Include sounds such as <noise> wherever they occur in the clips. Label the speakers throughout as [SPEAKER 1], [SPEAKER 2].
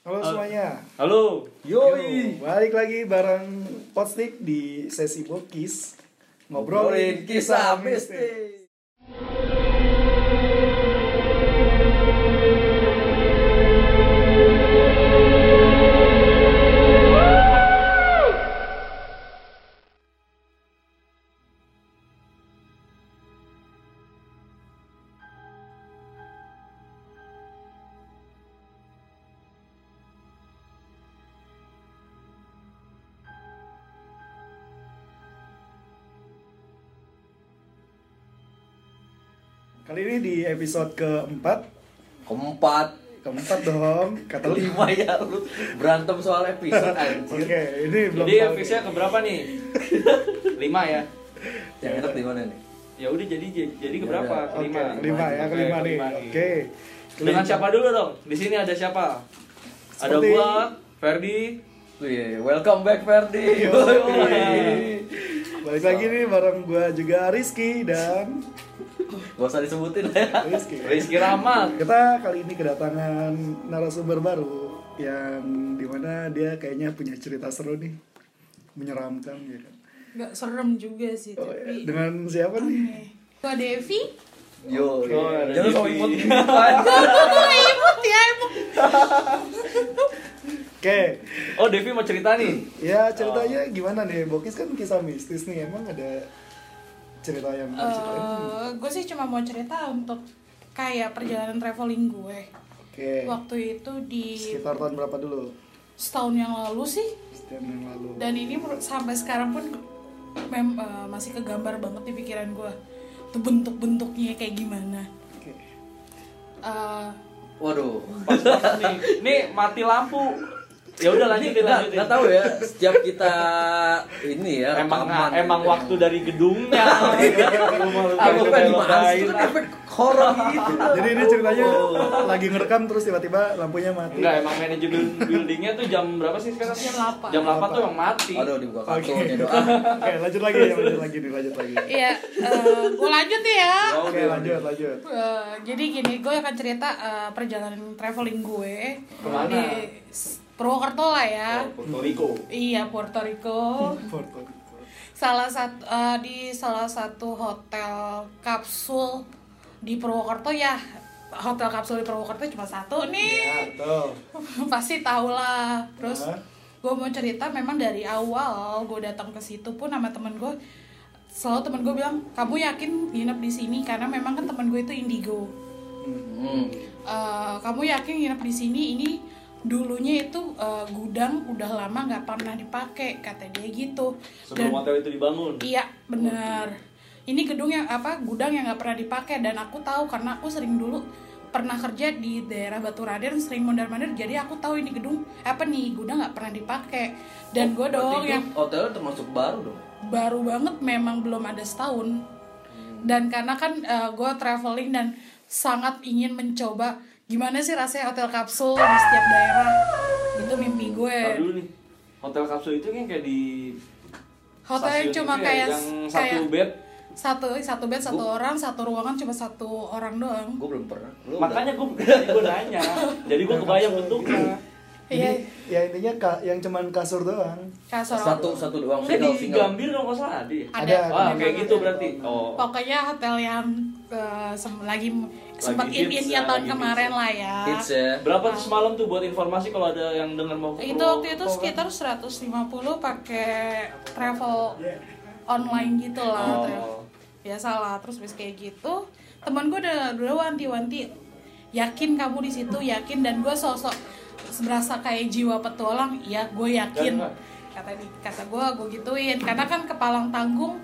[SPEAKER 1] Halo semuanya.
[SPEAKER 2] Halo.
[SPEAKER 1] Yoi. Balik lagi bareng Potstick di sesi Bokis. Ngobrolin kisah mistis. Episode keempat.
[SPEAKER 3] keempat
[SPEAKER 1] Keempat dong. Kata lu.
[SPEAKER 3] kelima ya lu berantem soal episode
[SPEAKER 1] Oke,
[SPEAKER 3] anjir
[SPEAKER 1] ini belum
[SPEAKER 2] Jadi episode keberapa nih? <laughs> Lima ya.
[SPEAKER 3] yang enak di mana nih
[SPEAKER 2] Ya udah jadi jadi
[SPEAKER 3] Ya
[SPEAKER 2] keberapa?
[SPEAKER 1] Oke,
[SPEAKER 2] Kelima.
[SPEAKER 1] kelima ya,
[SPEAKER 2] Oke,
[SPEAKER 1] kelima nih. Oke.
[SPEAKER 2] Dengan siapa dulu dong? Di sini ada siapa? Ada
[SPEAKER 1] Seperti-
[SPEAKER 2] gua, Ferdi.
[SPEAKER 3] Wih, welcome back Ferdi.
[SPEAKER 1] Yo. Balik lagi nih bareng gua juga Rizky dan
[SPEAKER 3] Gak usah disebutin ya.
[SPEAKER 1] Rizky.
[SPEAKER 2] Rizky Rahmat.
[SPEAKER 1] Kita kali ini kedatangan narasumber baru yang di mana dia kayaknya punya cerita seru nih, menyeramkan gitu.
[SPEAKER 4] Nggak serem juga sih,
[SPEAKER 1] Oh, ya.
[SPEAKER 4] tapi
[SPEAKER 1] Dengan siapa nih?
[SPEAKER 4] Kak Devi?
[SPEAKER 3] Yo,
[SPEAKER 2] Oh,
[SPEAKER 3] jangan sok
[SPEAKER 2] Devi.
[SPEAKER 3] imut imut aja.
[SPEAKER 4] Ribut ya emang. <laughs>
[SPEAKER 1] Oke,
[SPEAKER 2] Oh, Devi mau cerita nih.
[SPEAKER 1] ya ceritanya gimana nih? Bokis kan kisah mistis nih, emang ada cerita yang mau diceritain?
[SPEAKER 4] Eh, gue sih cuma mau cerita untuk kayak perjalanan traveling gue.
[SPEAKER 1] Oke,
[SPEAKER 4] Waktu itu di
[SPEAKER 1] sekitar tahun berapa dulu?
[SPEAKER 4] setahun yang lalu sih.
[SPEAKER 1] Setahun yang lalu.
[SPEAKER 4] Dan ini menurut- sampai sekarang pun mem, eh, masih kegambar banget di pikiran gue. Tuh bentuk-bentuknya kayak gimana.
[SPEAKER 1] Oke.
[SPEAKER 4] Eh,
[SPEAKER 3] Waduh.
[SPEAKER 2] Pas banget nih. Nih mati lampu. Ya udah lanjutin
[SPEAKER 3] Nggak,
[SPEAKER 2] lanjutin.
[SPEAKER 3] nggak tahu ya. Setiap kita ini ya.
[SPEAKER 2] Emang
[SPEAKER 3] rekaman
[SPEAKER 2] emang
[SPEAKER 3] gitu.
[SPEAKER 2] waktu dari gedungnya. <laughs>
[SPEAKER 3] Aku kan di mana sih? Itu kan efek horor gitu.
[SPEAKER 1] Jadi ini ceritanya lagi ngerekam terus tiba-tiba lampunya mati.
[SPEAKER 2] Enggak, emang manajemen buildingnya tuh jam berapa sih sekarang?
[SPEAKER 4] Jam 8.
[SPEAKER 2] Jam 8 tuh emang mati.
[SPEAKER 3] Aduh dibuka
[SPEAKER 1] Oke.
[SPEAKER 3] kartunya doa. <laughs>
[SPEAKER 1] Oke, lanjut lagi ya, lanjut lagi nih, lanjut lagi.
[SPEAKER 4] Iya, eh, gue lanjut nih ya.
[SPEAKER 1] Oke, lanjut, lanjut.
[SPEAKER 4] Eh, jadi gini, gue akan cerita eh, perjalanan traveling gue
[SPEAKER 2] Ke
[SPEAKER 4] mana? di Purwokerto lah ya.
[SPEAKER 2] Oh, Puerto Rico.
[SPEAKER 4] Iya, Puerto Rico. <laughs>
[SPEAKER 1] Porto Rico.
[SPEAKER 4] salah satu eh, di salah satu hotel kapsul di Purwokerto ya. Hotel kapsul di Purwokerto cuma satu
[SPEAKER 1] Ya,
[SPEAKER 4] nih.
[SPEAKER 1] tuh. <laughs>
[SPEAKER 4] Pasti tau lah. Terus
[SPEAKER 1] Hah?
[SPEAKER 4] gue mau cerita memang dari awal gue datang ke situ pun sama temen gue selalu temen gue bilang kamu yakin nginep di sini karena memang kan temen gue itu indigo
[SPEAKER 3] Hmm.
[SPEAKER 4] Eh, kamu yakin nginep di sini ini dulunya itu eh, gudang udah lama nggak pernah dipakai kata dia gitu.
[SPEAKER 2] Sebelum hotel itu dibangun.
[SPEAKER 4] iya benar. Ini gedung yang apa gudang yang nggak pernah dipakai dan aku tahu karena aku sering dulu pernah kerja di daerah Batu Raden sering mondar mandir jadi aku tahu ini gedung apa nih gudang nggak pernah dipakai. Dan gue
[SPEAKER 3] Berarti
[SPEAKER 4] dong yang
[SPEAKER 3] hotelnya termasuk baru dong.
[SPEAKER 4] baru banget memang belum ada setahun. Dan karena kan gue traveling dan sangat ingin mencoba gimana sih rasanya hotel kapsul di setiap daerah itu mimpi gue
[SPEAKER 2] dulu nih. Hotel kapsul itu kan kayak di
[SPEAKER 4] hotelnya
[SPEAKER 2] stasiun
[SPEAKER 4] cuma
[SPEAKER 2] itu ya,
[SPEAKER 4] kayak
[SPEAKER 2] yang satu
[SPEAKER 4] kayak
[SPEAKER 2] bed.
[SPEAKER 4] satu satu bed satu orang satu ruangan cuma satu orang doang
[SPEAKER 3] Gue belum pernah. Lu
[SPEAKER 2] Makanya gue <laughs> gue nanya. Jadi gue kebayang bentuknya.
[SPEAKER 4] iya
[SPEAKER 1] Ini ya intinya ka, yang cuman kasur doang.
[SPEAKER 4] kasur
[SPEAKER 3] satu satu doang single
[SPEAKER 2] di
[SPEAKER 3] single.
[SPEAKER 2] Gambir dong nggak salah di.
[SPEAKER 4] ada
[SPEAKER 1] Ada.
[SPEAKER 2] Wah, kayak gitu berarti. Oh.
[SPEAKER 4] pokoknya hotel yang sem- lagi sempat in in
[SPEAKER 2] ya,
[SPEAKER 4] tahun kemarin
[SPEAKER 2] hits
[SPEAKER 4] lah ya.
[SPEAKER 3] Hits ya.
[SPEAKER 2] Berapa tuh semalam tuh buat informasi kalau ada yang dengar mau ke
[SPEAKER 4] itu waktu itu sekitar 150 pakai travel online gitu lah.
[SPEAKER 2] Oh.
[SPEAKER 4] travel. biasa lah terus bis kayak gitu temen gue udah udah wanti-wanti yakin kamu di situ? Yakin? Dan gue sosok berasa kayak jiwa petualang ya gue yakin. Kata di kata gue gue gituin. Karena kan kepalang tanggung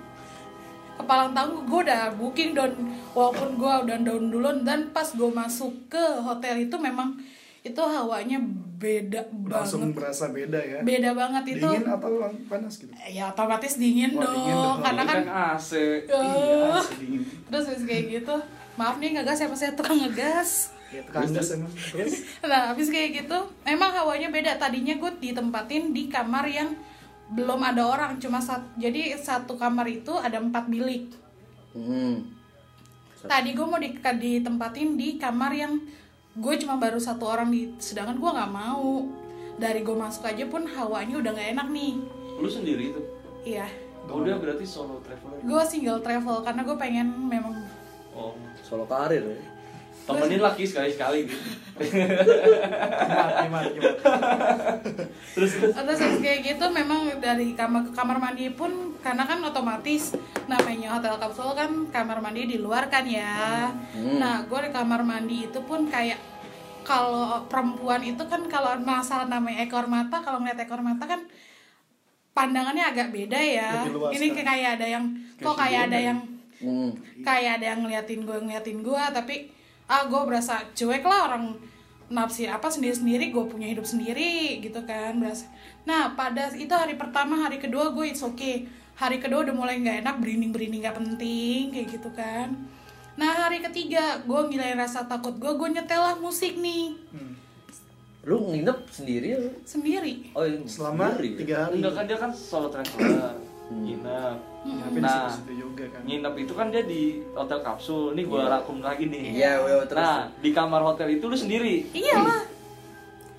[SPEAKER 4] kepalang tanggung gue udah booking dan walaupun gue udah down duluan dan pas gue masuk ke hotel itu memang itu hawanya beda
[SPEAKER 1] Langsung
[SPEAKER 4] banget
[SPEAKER 1] berasa beda ya.
[SPEAKER 4] beda banget itu
[SPEAKER 1] Dingin atau panas gitu?
[SPEAKER 4] ya otomatis dingin
[SPEAKER 1] Oh,
[SPEAKER 4] dong
[SPEAKER 1] dingin dong.
[SPEAKER 4] karena kan
[SPEAKER 2] kan AC.
[SPEAKER 4] Eh,
[SPEAKER 1] Iya, sedingin.
[SPEAKER 4] terus habis kayak gitu maaf nih ngegas siapa saya tukang ngegas
[SPEAKER 1] Ya, kandas emang. Terus?
[SPEAKER 4] nah habis kayak gitu emang hawanya beda tadinya gue ditempatin di kamar yang belum ada orang cuma satu jadi satu kamar itu ada empat bilik
[SPEAKER 3] Hmm.
[SPEAKER 4] tadi gue mau di, ditempatin di kamar yang gue cuma baru satu orang di sedangkan gue nggak mau dari gue masuk aja pun hawanya udah nggak enak nih
[SPEAKER 2] Lu sendiri tuh.
[SPEAKER 4] iya
[SPEAKER 2] Oh, dia berarti solo traveler.
[SPEAKER 4] gue single travel karena gue pengen memang
[SPEAKER 2] Oh.
[SPEAKER 3] Solo karir ya.
[SPEAKER 2] Temenin lagi sekali-sekali gitu.
[SPEAKER 1] Gimana, gimana?
[SPEAKER 2] Terus terus.
[SPEAKER 4] kayak gitu memang dari kamar ke kamar mandi pun karena kan otomatis namanya hotel kapsul kan kamar mandi di luar kan ya
[SPEAKER 3] Hmm.
[SPEAKER 4] nah gue di kamar mandi itu pun kayak kalau perempuan itu kan kalau masalah namanya ekor mata kalau ngeliat ekor mata kan pandangannya agak beda ya
[SPEAKER 1] luas,
[SPEAKER 4] ini
[SPEAKER 1] kan?
[SPEAKER 4] kayak ada yang kok kayak ada yang
[SPEAKER 3] Hmm.
[SPEAKER 4] kayak ada yang ngeliatin gue ngeliatin gue tapi ah gue berasa cuek lah orang nafsi apa sendiri sendiri gue punya hidup sendiri gitu kan berasa nah pada itu hari pertama hari kedua gue it's okay hari kedua udah mulai nggak enak berinding berinding nggak penting kayak gitu kan nah hari ketiga gue ngilangin rasa takut gue gue nyetel lah musik nih
[SPEAKER 1] Hmm.
[SPEAKER 3] Lu nginep sendiri ya?
[SPEAKER 4] sendiri
[SPEAKER 3] Oh, iya,
[SPEAKER 1] Selama
[SPEAKER 3] sendiri.
[SPEAKER 1] tiga hari.
[SPEAKER 2] Enggak kan dia kan solo traveler.
[SPEAKER 3] Hmm.
[SPEAKER 2] Nginep.
[SPEAKER 1] Tapi
[SPEAKER 2] Nah.
[SPEAKER 1] di situ juga kan.
[SPEAKER 2] Nginep itu kan dia di hotel kapsul. Ini gua rangkum lagi nih.
[SPEAKER 3] Iya, iya, terus.
[SPEAKER 2] Nah, di kamar hotel itu lu sendiri.
[SPEAKER 4] iyalah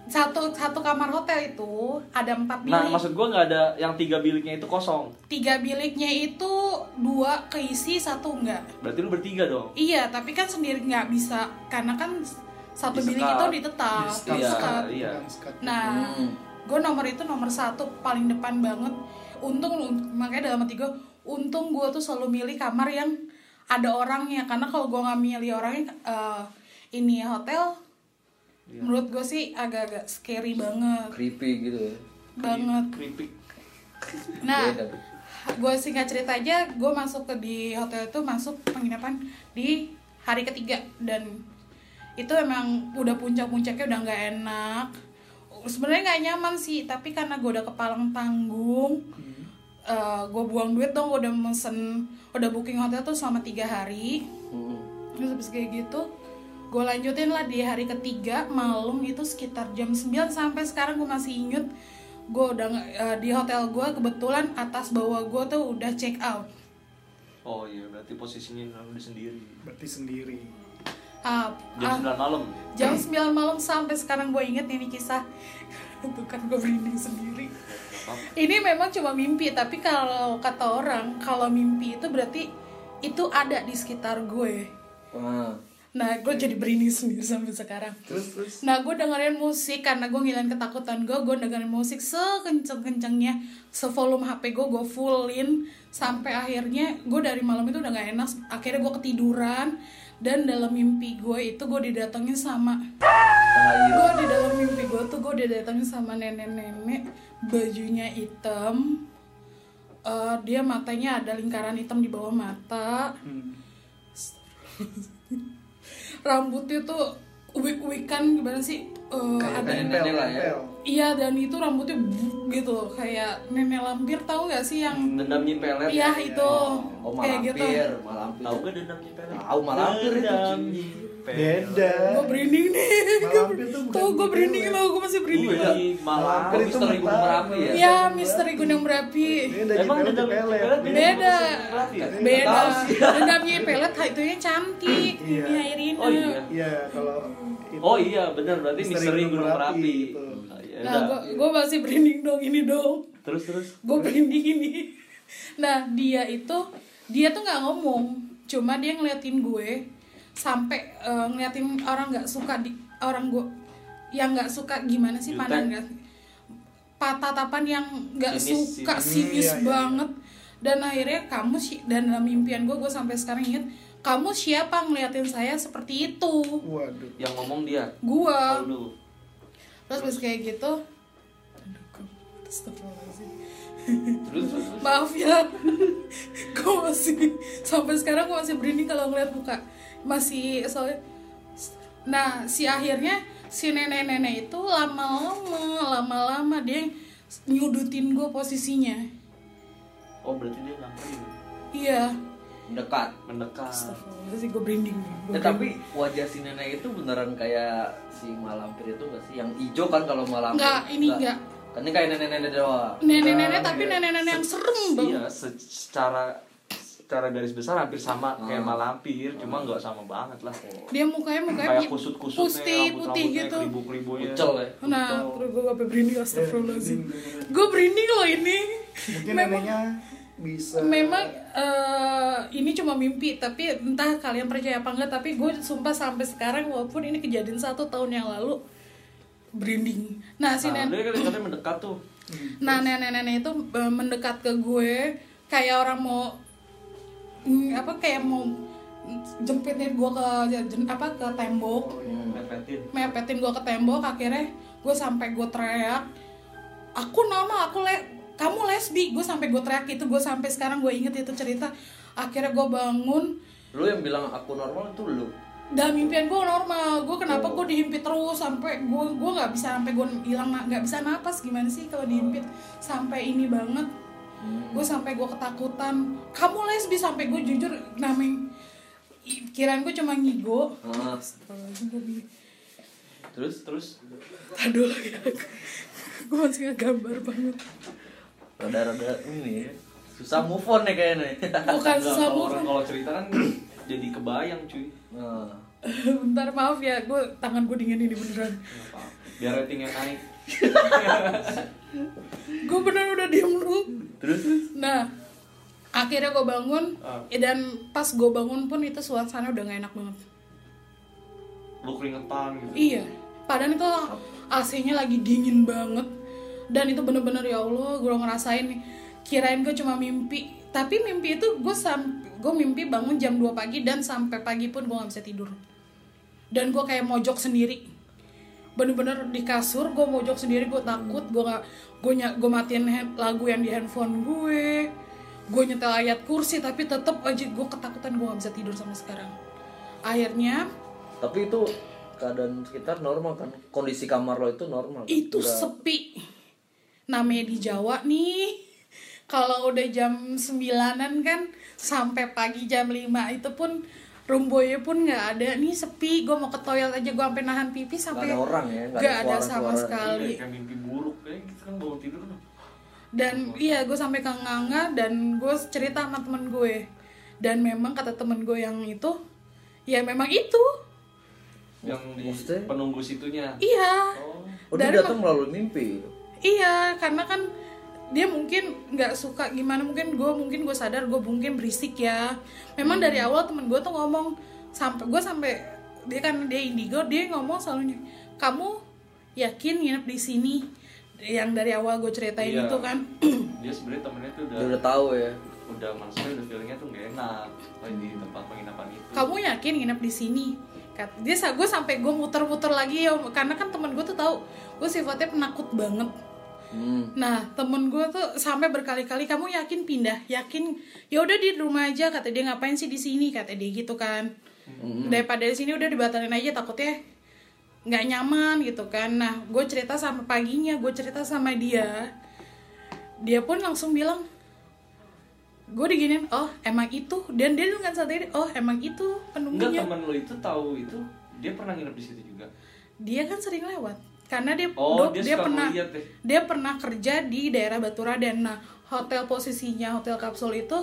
[SPEAKER 4] satu satu kamar hotel itu ada empat bilik
[SPEAKER 2] Nah, maksud gua nggak ada yang tiga biliknya itu kosong.
[SPEAKER 4] tiga biliknya itu dua keisi satu enggak
[SPEAKER 2] Berarti lu bertiga dong.
[SPEAKER 4] Iya, tapi kan sendiri nggak bisa karena kan satu
[SPEAKER 2] Disekat.
[SPEAKER 4] bilik itu ditetap,
[SPEAKER 1] Di
[SPEAKER 2] Iya,
[SPEAKER 4] disekat.
[SPEAKER 2] iya.
[SPEAKER 4] Nah,
[SPEAKER 3] Hmm.
[SPEAKER 4] gue nomor itu nomor satu paling depan banget. Untung makanya dalam hati gue, untung gue tuh selalu milih kamar yang ada orangnya karena kalau gue nggak milih orangnya eh, ini hotel,
[SPEAKER 2] Iya.
[SPEAKER 4] menurut gue sih agak-agak scary banget,
[SPEAKER 3] Creepy gitu ya.
[SPEAKER 4] banget.
[SPEAKER 2] Keripik.
[SPEAKER 4] Nah, gue singkat cerita aja gue masuk ke di hotel itu masuk penginapan di hari ketiga dan itu emang udah puncak-puncaknya udah nggak enak sebenarnya nggak nyaman sih tapi karena gue udah kepalang tanggung gue buang duit dong gue udah mesen udah booking hotel tuh selama tiga hari
[SPEAKER 3] Hmm.
[SPEAKER 4] terus habis kayak gitu gue lanjutin lah di hari ketiga malam itu sekitar jam 9 sampai sekarang gue masih inget gue udah eh, di hotel gue kebetulan atas bawah gue tuh udah check out
[SPEAKER 2] Oh iya, berarti posisinya lu sendiri.
[SPEAKER 1] Berarti sendiri.
[SPEAKER 4] Ah,
[SPEAKER 2] Jam
[SPEAKER 4] ah,
[SPEAKER 2] 9 malam.
[SPEAKER 4] jam 9 malam sampai sekarang gue inget ini kisah <laughs> itu kan gue merinding sendiri ini memang cuma mimpi tapi kalau kata orang kalau mimpi itu berarti itu ada di sekitar gue
[SPEAKER 3] Wah.
[SPEAKER 4] nah gue jadi berinding sendiri sampai sekarang
[SPEAKER 1] Terus terus.
[SPEAKER 4] Nah, gue dengerin musik karena gue ngilangin ketakutan gue. Gue dengerin musik sekenceng-kencengnya, sevolume HP gue gue fullin sampai akhirnya gue dari malam itu udah gak enak. Akhirnya gue ketiduran dan dalam mimpi gue itu gue didatengin sama gue di dalam mimpi gue tuh gue didatengin sama nenek-nenek bajunya hitam Eh, dia matanya ada lingkaran hitam di bawah mata
[SPEAKER 1] Hmm.
[SPEAKER 4] rambutnya tuh wig-wigan gimana sih Eh,
[SPEAKER 3] Kayak
[SPEAKER 4] ada
[SPEAKER 3] nenek
[SPEAKER 1] Nempel,
[SPEAKER 3] ya.
[SPEAKER 4] Iya dan itu rambutnya gitu kayak nenek lampir tahu gak sih yang
[SPEAKER 2] Dendam nyipelet.
[SPEAKER 4] iya itu
[SPEAKER 3] Oh,
[SPEAKER 4] kayak gitu
[SPEAKER 3] malampir.
[SPEAKER 2] Tahu gak dendam nyipelet?
[SPEAKER 3] Tahu, malampir itu,
[SPEAKER 2] Dendam nyipelet.
[SPEAKER 1] Beda.
[SPEAKER 4] gue berinding nih
[SPEAKER 1] Malampir tuh
[SPEAKER 4] gue berinding
[SPEAKER 1] nyipelet.
[SPEAKER 4] loh gue masih berinding
[SPEAKER 2] Iya,
[SPEAKER 4] loh
[SPEAKER 2] malah
[SPEAKER 1] Malampir itu
[SPEAKER 3] misteri Gunung. Merapi ya?
[SPEAKER 4] Iya misteri Gunung Berapi
[SPEAKER 1] Beda
[SPEAKER 2] Emang
[SPEAKER 1] nyipelet,
[SPEAKER 2] dendam
[SPEAKER 1] nyipelet.
[SPEAKER 2] nyipelet
[SPEAKER 4] beda
[SPEAKER 2] ya?
[SPEAKER 4] beda
[SPEAKER 3] tahu sih.
[SPEAKER 4] dendamnya pelet itu yang cantik
[SPEAKER 1] Iya.
[SPEAKER 4] ini Irina
[SPEAKER 2] Oh iya.
[SPEAKER 1] Iya, kalau itu
[SPEAKER 2] Oh iya, benar berarti
[SPEAKER 1] Misteri
[SPEAKER 2] misteri
[SPEAKER 1] Gunung
[SPEAKER 2] Gunung
[SPEAKER 1] Merapi,
[SPEAKER 2] Merapi.
[SPEAKER 1] gitu.
[SPEAKER 2] Iya,
[SPEAKER 4] nah gue gue masih berinding dong ini dong
[SPEAKER 2] Terus terus.
[SPEAKER 4] gue berinding ini nah dia itu dia tuh nggak ngomong cuma dia ngeliatin gue sampai eh, ngeliatin orang nggak suka di orang gue yang nggak suka gimana sih pandang nggak patatapan yang nggak suka
[SPEAKER 2] sinis.
[SPEAKER 4] sinis
[SPEAKER 1] Hmm, iya, iya.
[SPEAKER 4] banget dan akhirnya kamu sih dan dalam mimpian gue gue sampai sekarang inget kamu siapa ngeliatin saya seperti itu
[SPEAKER 1] Waduh.
[SPEAKER 2] Yang ngomong dia.
[SPEAKER 4] gue
[SPEAKER 2] Oh.
[SPEAKER 4] Terus pas kayak gitu.
[SPEAKER 2] Terus terus. terus.
[SPEAKER 4] maaf ya gue masih sampai sekarang gue masih berinding kalau ngeliat muka masih soalnya nah si akhirnya si nenek-nenek itu lama-lama lama-lama dia nyudutin gue posisinya
[SPEAKER 2] Oh, berarti dia nyamperin.
[SPEAKER 4] iya
[SPEAKER 3] Mendekat.
[SPEAKER 2] Mendekat.
[SPEAKER 4] Astagfirullahaladzim gue berinding
[SPEAKER 3] Ya, tapi wajah si nenek itu beneran kayak si malampir itu gak sih? Yang hijau kan kalau malampir.
[SPEAKER 4] Enggak, ini enggak.
[SPEAKER 3] Kan ini kayak nenek-nenek doang.
[SPEAKER 4] nenek-nenek
[SPEAKER 1] Nah,
[SPEAKER 4] tapi
[SPEAKER 1] iya.
[SPEAKER 4] nenek-nenek yang serem
[SPEAKER 2] Iya,
[SPEAKER 4] banget
[SPEAKER 2] se- secara secara garis besar hampir sama kayak malampir cuma nggak sama banget lah
[SPEAKER 4] dia mukanya mukanya
[SPEAKER 2] kayak
[SPEAKER 4] pi-
[SPEAKER 2] kusut
[SPEAKER 4] putih
[SPEAKER 2] kusutnya
[SPEAKER 4] putih gitu
[SPEAKER 2] kelibunya
[SPEAKER 3] Ucel ya.
[SPEAKER 4] nah terus gue sampai berinding astagfirullahaladzim gue berinding loh ini
[SPEAKER 1] mungkin
[SPEAKER 4] memang
[SPEAKER 1] neneknya bisa.
[SPEAKER 4] Memang eh, ini cuma mimpi tapi entah kalian percaya apa enggak tapi gue sumpah sampai sekarang walaupun ini kejadian satu tahun yang lalu berinding. Nah si
[SPEAKER 2] nah,
[SPEAKER 4] nen
[SPEAKER 2] dia kan katanya mendekat tuh.
[SPEAKER 4] Nah nenek-nenek itu eh, mendekat ke gue kayak orang mau mm, apa kayak mau jempitin gue ke jen- apa ke tembok.
[SPEAKER 2] Mepetin.
[SPEAKER 4] Mepetin gue ke tembok akhirnya gue sampai gue teriak aku normal aku le kamu lesbi gue sampai gue teriak itu gue sampai sekarang gue inget itu cerita. Akhirnya gue bangun.
[SPEAKER 3] Lu yang bilang aku normal itu lu.
[SPEAKER 4] dan mimpian gue normal. Gue kenapa gue dihimpit terus sampai gue gue nggak bisa sampai gue hilang nggak bisa napas. Gimana sih kalau dihimpit sampai ini banget? Gue sampai gue ketakutan. Kamu lesbi sampai gue jujur namanya kirain gue cuma ngigo.
[SPEAKER 3] Ah, terus
[SPEAKER 2] terus?
[SPEAKER 4] Aduh <laughs> ya. gue masih ngegambar banget
[SPEAKER 3] rada-rada ini ya. Susah move on nih kayaknya.
[SPEAKER 4] bukan
[SPEAKER 2] Nggak,
[SPEAKER 4] susah
[SPEAKER 2] kalau
[SPEAKER 4] move on.
[SPEAKER 2] kalau cerita kan <clears throat> jadi kebayang cuy.
[SPEAKER 3] Nah, <laughs>
[SPEAKER 4] bentar maaf ya gue tangan gue dingin ini beneran.
[SPEAKER 2] Nggak biar ratingnya naik. <laughs>
[SPEAKER 4] Gue bener udah diem dulu.
[SPEAKER 3] Terus
[SPEAKER 4] nah akhirnya gue bangun
[SPEAKER 2] Ah.
[SPEAKER 4] eh, dan pas gue bangun pun itu suasana udah gak enak banget.
[SPEAKER 2] Lu keringetan gitu.
[SPEAKER 4] Iya. Padahal itu AC-nya lagi dingin banget dan itu bener-bener ya Allah gue ngerasain nih. Kirain gue cuma mimpi. Tapi mimpi itu gue sam gue mimpi bangun jam 2 pagi dan sampai pagi pun gue nggak bisa tidur. Dan gue kayak mojok sendiri. Bener-bener di kasur gue mojok sendiri gue takut gue nggak gue gue matiin lagu yang di handphone gue. Gue nyetel ayat kursi tapi tetep aja gue ketakutan gue nggak bisa tidur sampai sekarang. Akhirnya
[SPEAKER 3] tapi itu keadaan sekitar normal kan? Kondisi kamar lo itu normal kan?
[SPEAKER 4] itu
[SPEAKER 3] Nggak-
[SPEAKER 4] sepi namanya di Jawa nih. Kalau udah jam 9an kan sampai pagi jam 5 itu pun rumboynya pun nggak ada nih sepi. Gue mau ke toilet aja gue sampai nahan pipis
[SPEAKER 3] nggak
[SPEAKER 4] sampai
[SPEAKER 3] ada orang ya nggak
[SPEAKER 4] nggak ada
[SPEAKER 3] suara-suara.
[SPEAKER 4] sama sekali.
[SPEAKER 2] Kayak mimpi buruk kayak gitu kan bangun tidur kan
[SPEAKER 4] dan iya gue sampai ke nganga dan gue cerita sama temen gue. Dan memang kata temen gue yang itu ya memang itu.
[SPEAKER 2] Yang di
[SPEAKER 3] Maksudnya?
[SPEAKER 2] penunggu situnya.
[SPEAKER 4] Iya.
[SPEAKER 2] Oh.
[SPEAKER 3] Oh dia datang melalui mimpi
[SPEAKER 4] Iya, karena kan dia mungkin nggak suka gimana mungkin gue mungkin gue sadar gue mungkin berisik ya. Memang dari awal temen gue tuh ngomong sampai gue sampai dia kan dia indigo dia ngomong selalu kamu yakin nginep di sini? Yang dari awal gue ceritain
[SPEAKER 2] Iya.
[SPEAKER 4] itu kan. <clears throat>
[SPEAKER 2] Dia sebenarnya temennya tuh udah
[SPEAKER 3] dia udah tahu ya.
[SPEAKER 2] udah maksudnya udah feelingnya tuh gak enak di tempat penginapan itu.
[SPEAKER 4] Kamu yakin nginep di sini? Kat- dia gue sampai gue muter-muter lagi ya karena kan temen gue tuh tahu gue sifatnya penakut banget
[SPEAKER 3] hmm.
[SPEAKER 4] Nah, temen gue tuh sampai berkali-kali kamu yakin pindah, yakin ya udah di rumah aja kata dia ngapain sih di sini kata dia gitu kan. Daripada di sini udah dibatalin aja takutnya nggak nyaman gitu kan. Nah, gue cerita sama paginya, gue cerita sama dia. Dia pun langsung bilang gue diginin, oh emang itu dan dia dengan sadar, oh emang itu
[SPEAKER 2] enggak
[SPEAKER 4] penunggunya.
[SPEAKER 2] teman lo itu tahu itu dia pernah nginep di situ juga
[SPEAKER 4] dia kan sering lewat karena dia
[SPEAKER 2] Oh, dia suka
[SPEAKER 4] pernah
[SPEAKER 2] ya?
[SPEAKER 4] dia pernah kerja di daerah Baturaden nah hotel posisinya hotel kapsul itu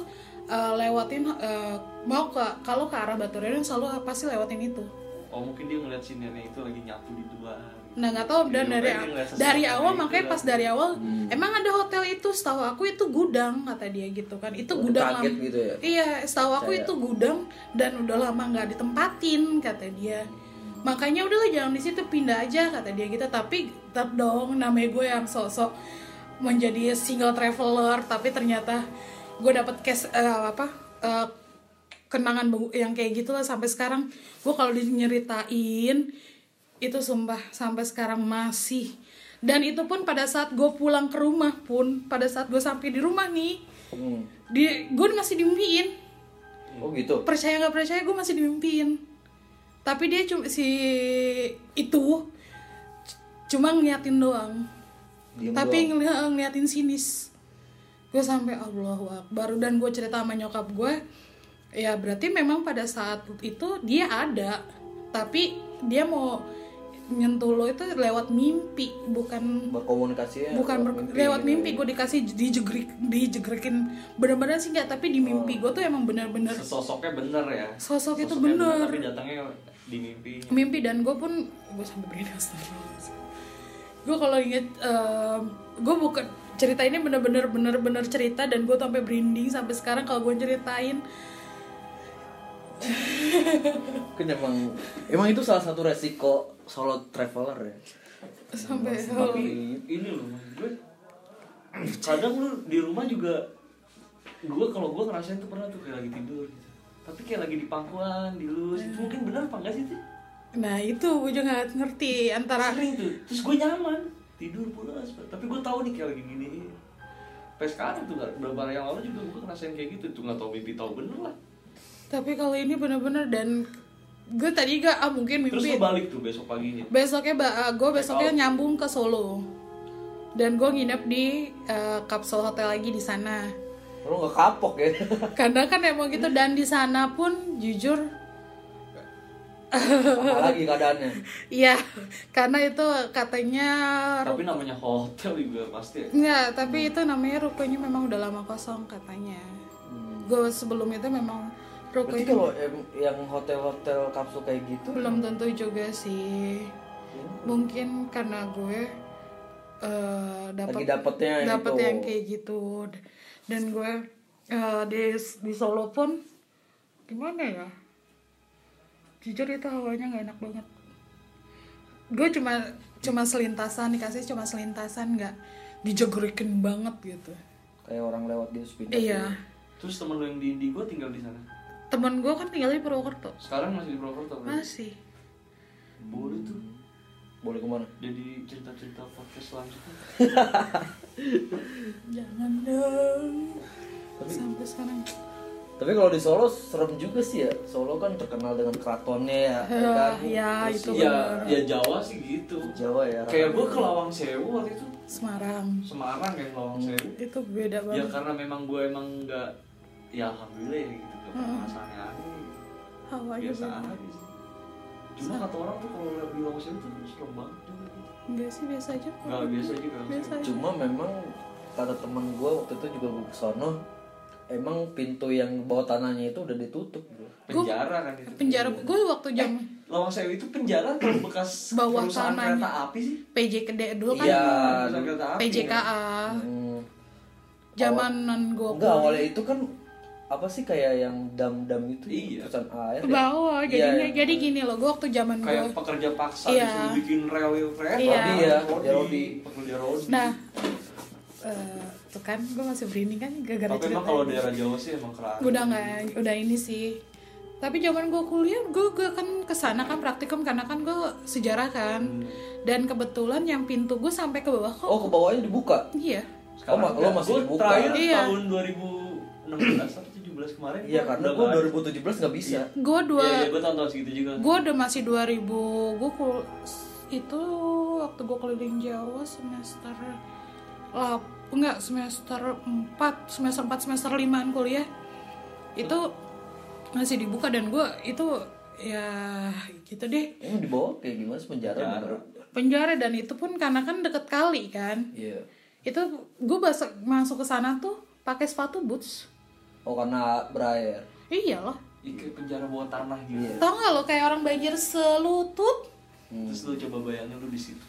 [SPEAKER 4] eh, lewatin eh, mau ke kalau ke arah Baturaden selalu pasti lewatin itu.
[SPEAKER 2] Oh mungkin dia ngeliat si nenek itu lagi nyapu di luar
[SPEAKER 4] nah nggak tahu dan
[SPEAKER 2] Iya,
[SPEAKER 4] dari
[SPEAKER 2] dia
[SPEAKER 4] dari awal makanya pas dari awal emang ada hotel itu setahu aku itu gudang kata dia gitu kan. Itu
[SPEAKER 3] Oh,
[SPEAKER 4] gudang
[SPEAKER 3] kaget
[SPEAKER 4] lam-
[SPEAKER 3] gitu ya?
[SPEAKER 4] iya setahu aku
[SPEAKER 3] Percaya.
[SPEAKER 4] itu gudang dan udah lama nggak ditempatin kata dia makanya udahlah jangan di situ pindah aja kata dia gitu. Tapi tetap dong namanya gue yang sosok menjadi single traveler tapi ternyata gue dapet case eh, apa eh, kenangan yang kayak gitu lah sampai sekarang. Gue kalau dinyeritain itu sumpah sampai sekarang masih. Dan itu pun pada saat gue pulang ke rumah pun pada saat gue sampai di rumah nih
[SPEAKER 3] Hmm.
[SPEAKER 4] di gue masih dimimpiin
[SPEAKER 3] oh gitu?
[SPEAKER 4] Percaya nggak percaya gue masih dimimpiin tapi dia cuma si itu cuma ngeliatin doang.
[SPEAKER 3] Diem
[SPEAKER 4] tapi
[SPEAKER 3] doang.
[SPEAKER 4] ngeli- ngeliatin sinis. Gue sampai Allahu Akbar. Dan gue cerita sama nyokap gue ya berarti memang pada saat itu dia ada. Tapi dia mau nyentuh lo itu lewat mimpi bukan
[SPEAKER 3] berkomunikasi
[SPEAKER 4] bukan ber- lewat mimpi gue dikasih dijegrik dijegrekin. Bener-bener sih nggak tapi di mimpi gue tuh emang bener-bener
[SPEAKER 2] Sosoknya bener ya.
[SPEAKER 4] Sosok itu
[SPEAKER 2] Sosoknya
[SPEAKER 4] bener.
[SPEAKER 2] Tapi datangnya di mimpi.
[SPEAKER 4] mimpi dan gue pun gue sampai berani gue kalau inget gue bukan cerita ini bener-bener bener-bener cerita dan gue sampai berinding sampai sekarang kalau gue ceritain
[SPEAKER 3] Mungkin <laughs> emang emang itu salah satu resiko solo traveler ya.
[SPEAKER 4] sampai
[SPEAKER 2] Tapi ini loh gue kadang lu di rumah juga gue kalau gue ngerasain tuh pernah tuh kayak lagi tidur gitu. Tapi kayak lagi di pangkuan, di lus, itu mungkin benar apa enggak sih
[SPEAKER 4] nah itu gue juga nggak ngerti antara
[SPEAKER 2] Sering tuh, terus gue nyaman tidur pulas, tapi gue tahu nih kayak lagi gini. Sampai sekarang tuh beberapa hari yang lalu juga gue ngerasain kayak gitu tuh nggak tahu mimpi tahu bener lah.
[SPEAKER 4] tapi kalau ini bener-bener dan gue tadi gak ah mungkin
[SPEAKER 2] Terus
[SPEAKER 4] mimpi
[SPEAKER 2] lu balik tuh besok paginya.
[SPEAKER 4] besoknya gue besoknya nyambung ke Solo dan gue nginep di eh, kapsul hotel lagi di sana
[SPEAKER 3] Lu nggak kapok ya? <laughs>
[SPEAKER 4] karena kan emang gitu dan di sana pun jujur
[SPEAKER 3] Apalagi keadaannya.
[SPEAKER 4] iya karena itu katanya
[SPEAKER 2] Tapi namanya hotel juga pasti ya.
[SPEAKER 4] Enggak, tapi itu namanya rukonya memang udah lama kosong katanya. Gue sebelum itu memang
[SPEAKER 3] Berarti
[SPEAKER 4] rukonya
[SPEAKER 3] kalau yang hotel-hotel kapsul kayak gitu
[SPEAKER 4] belum tentu juga sih. Mungkin karena gue eh dapat
[SPEAKER 3] Lagi dapetnya itu.
[SPEAKER 4] yang kayak gitu dan gue eh, di di Solo pun gimana ya? Jujur itu hawanya nggak enak banget. Gue cuma cuma selintasan dikasih cuma selintasan nggak dijegrekin banget gitu.
[SPEAKER 3] kayak orang lewat di pindah.
[SPEAKER 4] Iya.
[SPEAKER 2] Terus temen lu yang di Indigo tinggal di sana.
[SPEAKER 4] Temen gue kan tinggal di Purwokerto.
[SPEAKER 2] Sekarang masih di Purwokerto kan?
[SPEAKER 4] Masih.
[SPEAKER 2] Boleh tuh.
[SPEAKER 3] Boleh ke mana?
[SPEAKER 2] Jadi cerita-cerita podcast selanjutnya. <laughs>
[SPEAKER 4] Jangan dong. Sampai sekarang.
[SPEAKER 3] Tapi kalau di Solo serem juga sih ya. Solo kan terkenal dengan keratonnya ya. ya kan?
[SPEAKER 4] ya,
[SPEAKER 3] Terus
[SPEAKER 4] itu
[SPEAKER 2] Ya,
[SPEAKER 4] benar.
[SPEAKER 2] ya Jawa sih gitu.
[SPEAKER 3] Jawa ya.
[SPEAKER 2] Kayak gue ke Lawang Sewu waktu itu
[SPEAKER 4] Semarang.
[SPEAKER 2] Semarang ya Lawang Sewu.
[SPEAKER 4] Itu beda
[SPEAKER 2] Ya
[SPEAKER 4] banget.
[SPEAKER 2] karena memang gue emang nggak ya alhamdulillah ya gitu gak pernah rasanya aneh biasa aja. Cuma kata orang tuh kalau lihat di Lawang Sewu tuh serem banget juga.
[SPEAKER 4] Enggak sih biasa aja. kok.
[SPEAKER 2] Nggak biasa juga.
[SPEAKER 4] Biasa aja.
[SPEAKER 3] Cuma memang kata temen gue waktu itu juga gue kesono emang pintu yang bawah tanahnya itu udah ditutup bro.
[SPEAKER 2] Penjara kan itu.
[SPEAKER 4] Penjara gue waktu jam
[SPEAKER 2] Lawang Sewu itu penjara atau <clears throat> bekas
[SPEAKER 4] Bawah
[SPEAKER 2] perusahaan
[SPEAKER 4] tanahnya.
[SPEAKER 2] kereta api sih?
[SPEAKER 4] PJ Kede dulu kan
[SPEAKER 3] Iya.
[SPEAKER 4] PJKA.
[SPEAKER 3] Hmm,
[SPEAKER 4] Zamanan gue
[SPEAKER 3] enggak awalnya itu kan apa sih kayak yang dam-dam itu
[SPEAKER 2] Iya.
[SPEAKER 3] perusahaan air
[SPEAKER 4] ke
[SPEAKER 3] ya?
[SPEAKER 4] bawah
[SPEAKER 3] Iya,
[SPEAKER 4] jadinya
[SPEAKER 3] iya.
[SPEAKER 4] jadi gini loh gue waktu zaman gue
[SPEAKER 2] kayak pekerja paksa
[SPEAKER 4] Iya.
[SPEAKER 2] disuruh bikin rel kereta
[SPEAKER 4] Iya.
[SPEAKER 3] Iya,
[SPEAKER 2] rodi,
[SPEAKER 3] rodi.
[SPEAKER 2] pekerja rodi
[SPEAKER 4] nah eh, tuh kan gue masih berinding kan gara-gara
[SPEAKER 2] tapi emang kalau daerah Jawa sih emang keras
[SPEAKER 4] udah nggak udah ini sih tapi zaman gue kuliah gue gue kan ke sana kan praktikum karena kan gue sejarah kan dan kebetulan yang pintu gue sampai ke bawah kok
[SPEAKER 3] Oh ke bawahnya dibuka.
[SPEAKER 4] iya
[SPEAKER 3] Oh, ma- lo masih
[SPEAKER 2] Gua
[SPEAKER 3] dibuka.
[SPEAKER 2] terakhir
[SPEAKER 4] Iya.
[SPEAKER 2] tahun 2016 atau 17 kemarin
[SPEAKER 3] Iya
[SPEAKER 2] gua
[SPEAKER 3] karena gue
[SPEAKER 2] nggak ada.
[SPEAKER 3] 2017 nggak bisa.
[SPEAKER 4] gue dua
[SPEAKER 2] Iya, iya, gue tahun-tahun segitu juga
[SPEAKER 4] gue udah masih 2000 gue kul itu waktu gue keliling Jawa semester lap enggak semester 4 semester 4 semester 5 kuliah itu masih dibuka dan gue itu ya gitu deh
[SPEAKER 3] Emang di bawah kayak gimana penjara?
[SPEAKER 2] Penjara.
[SPEAKER 4] dan itu pun karena kan deket kali kan
[SPEAKER 3] Iya.
[SPEAKER 4] itu gue masuk masuk ke sana tuh pakai sepatu boots
[SPEAKER 3] Oh karena berair.
[SPEAKER 4] iya loh
[SPEAKER 2] kayak penjara bawah tanah gitu
[SPEAKER 3] Iya.
[SPEAKER 4] tau nggak lo kayak orang banjir selutut
[SPEAKER 2] terus lu coba bayangin lu di situ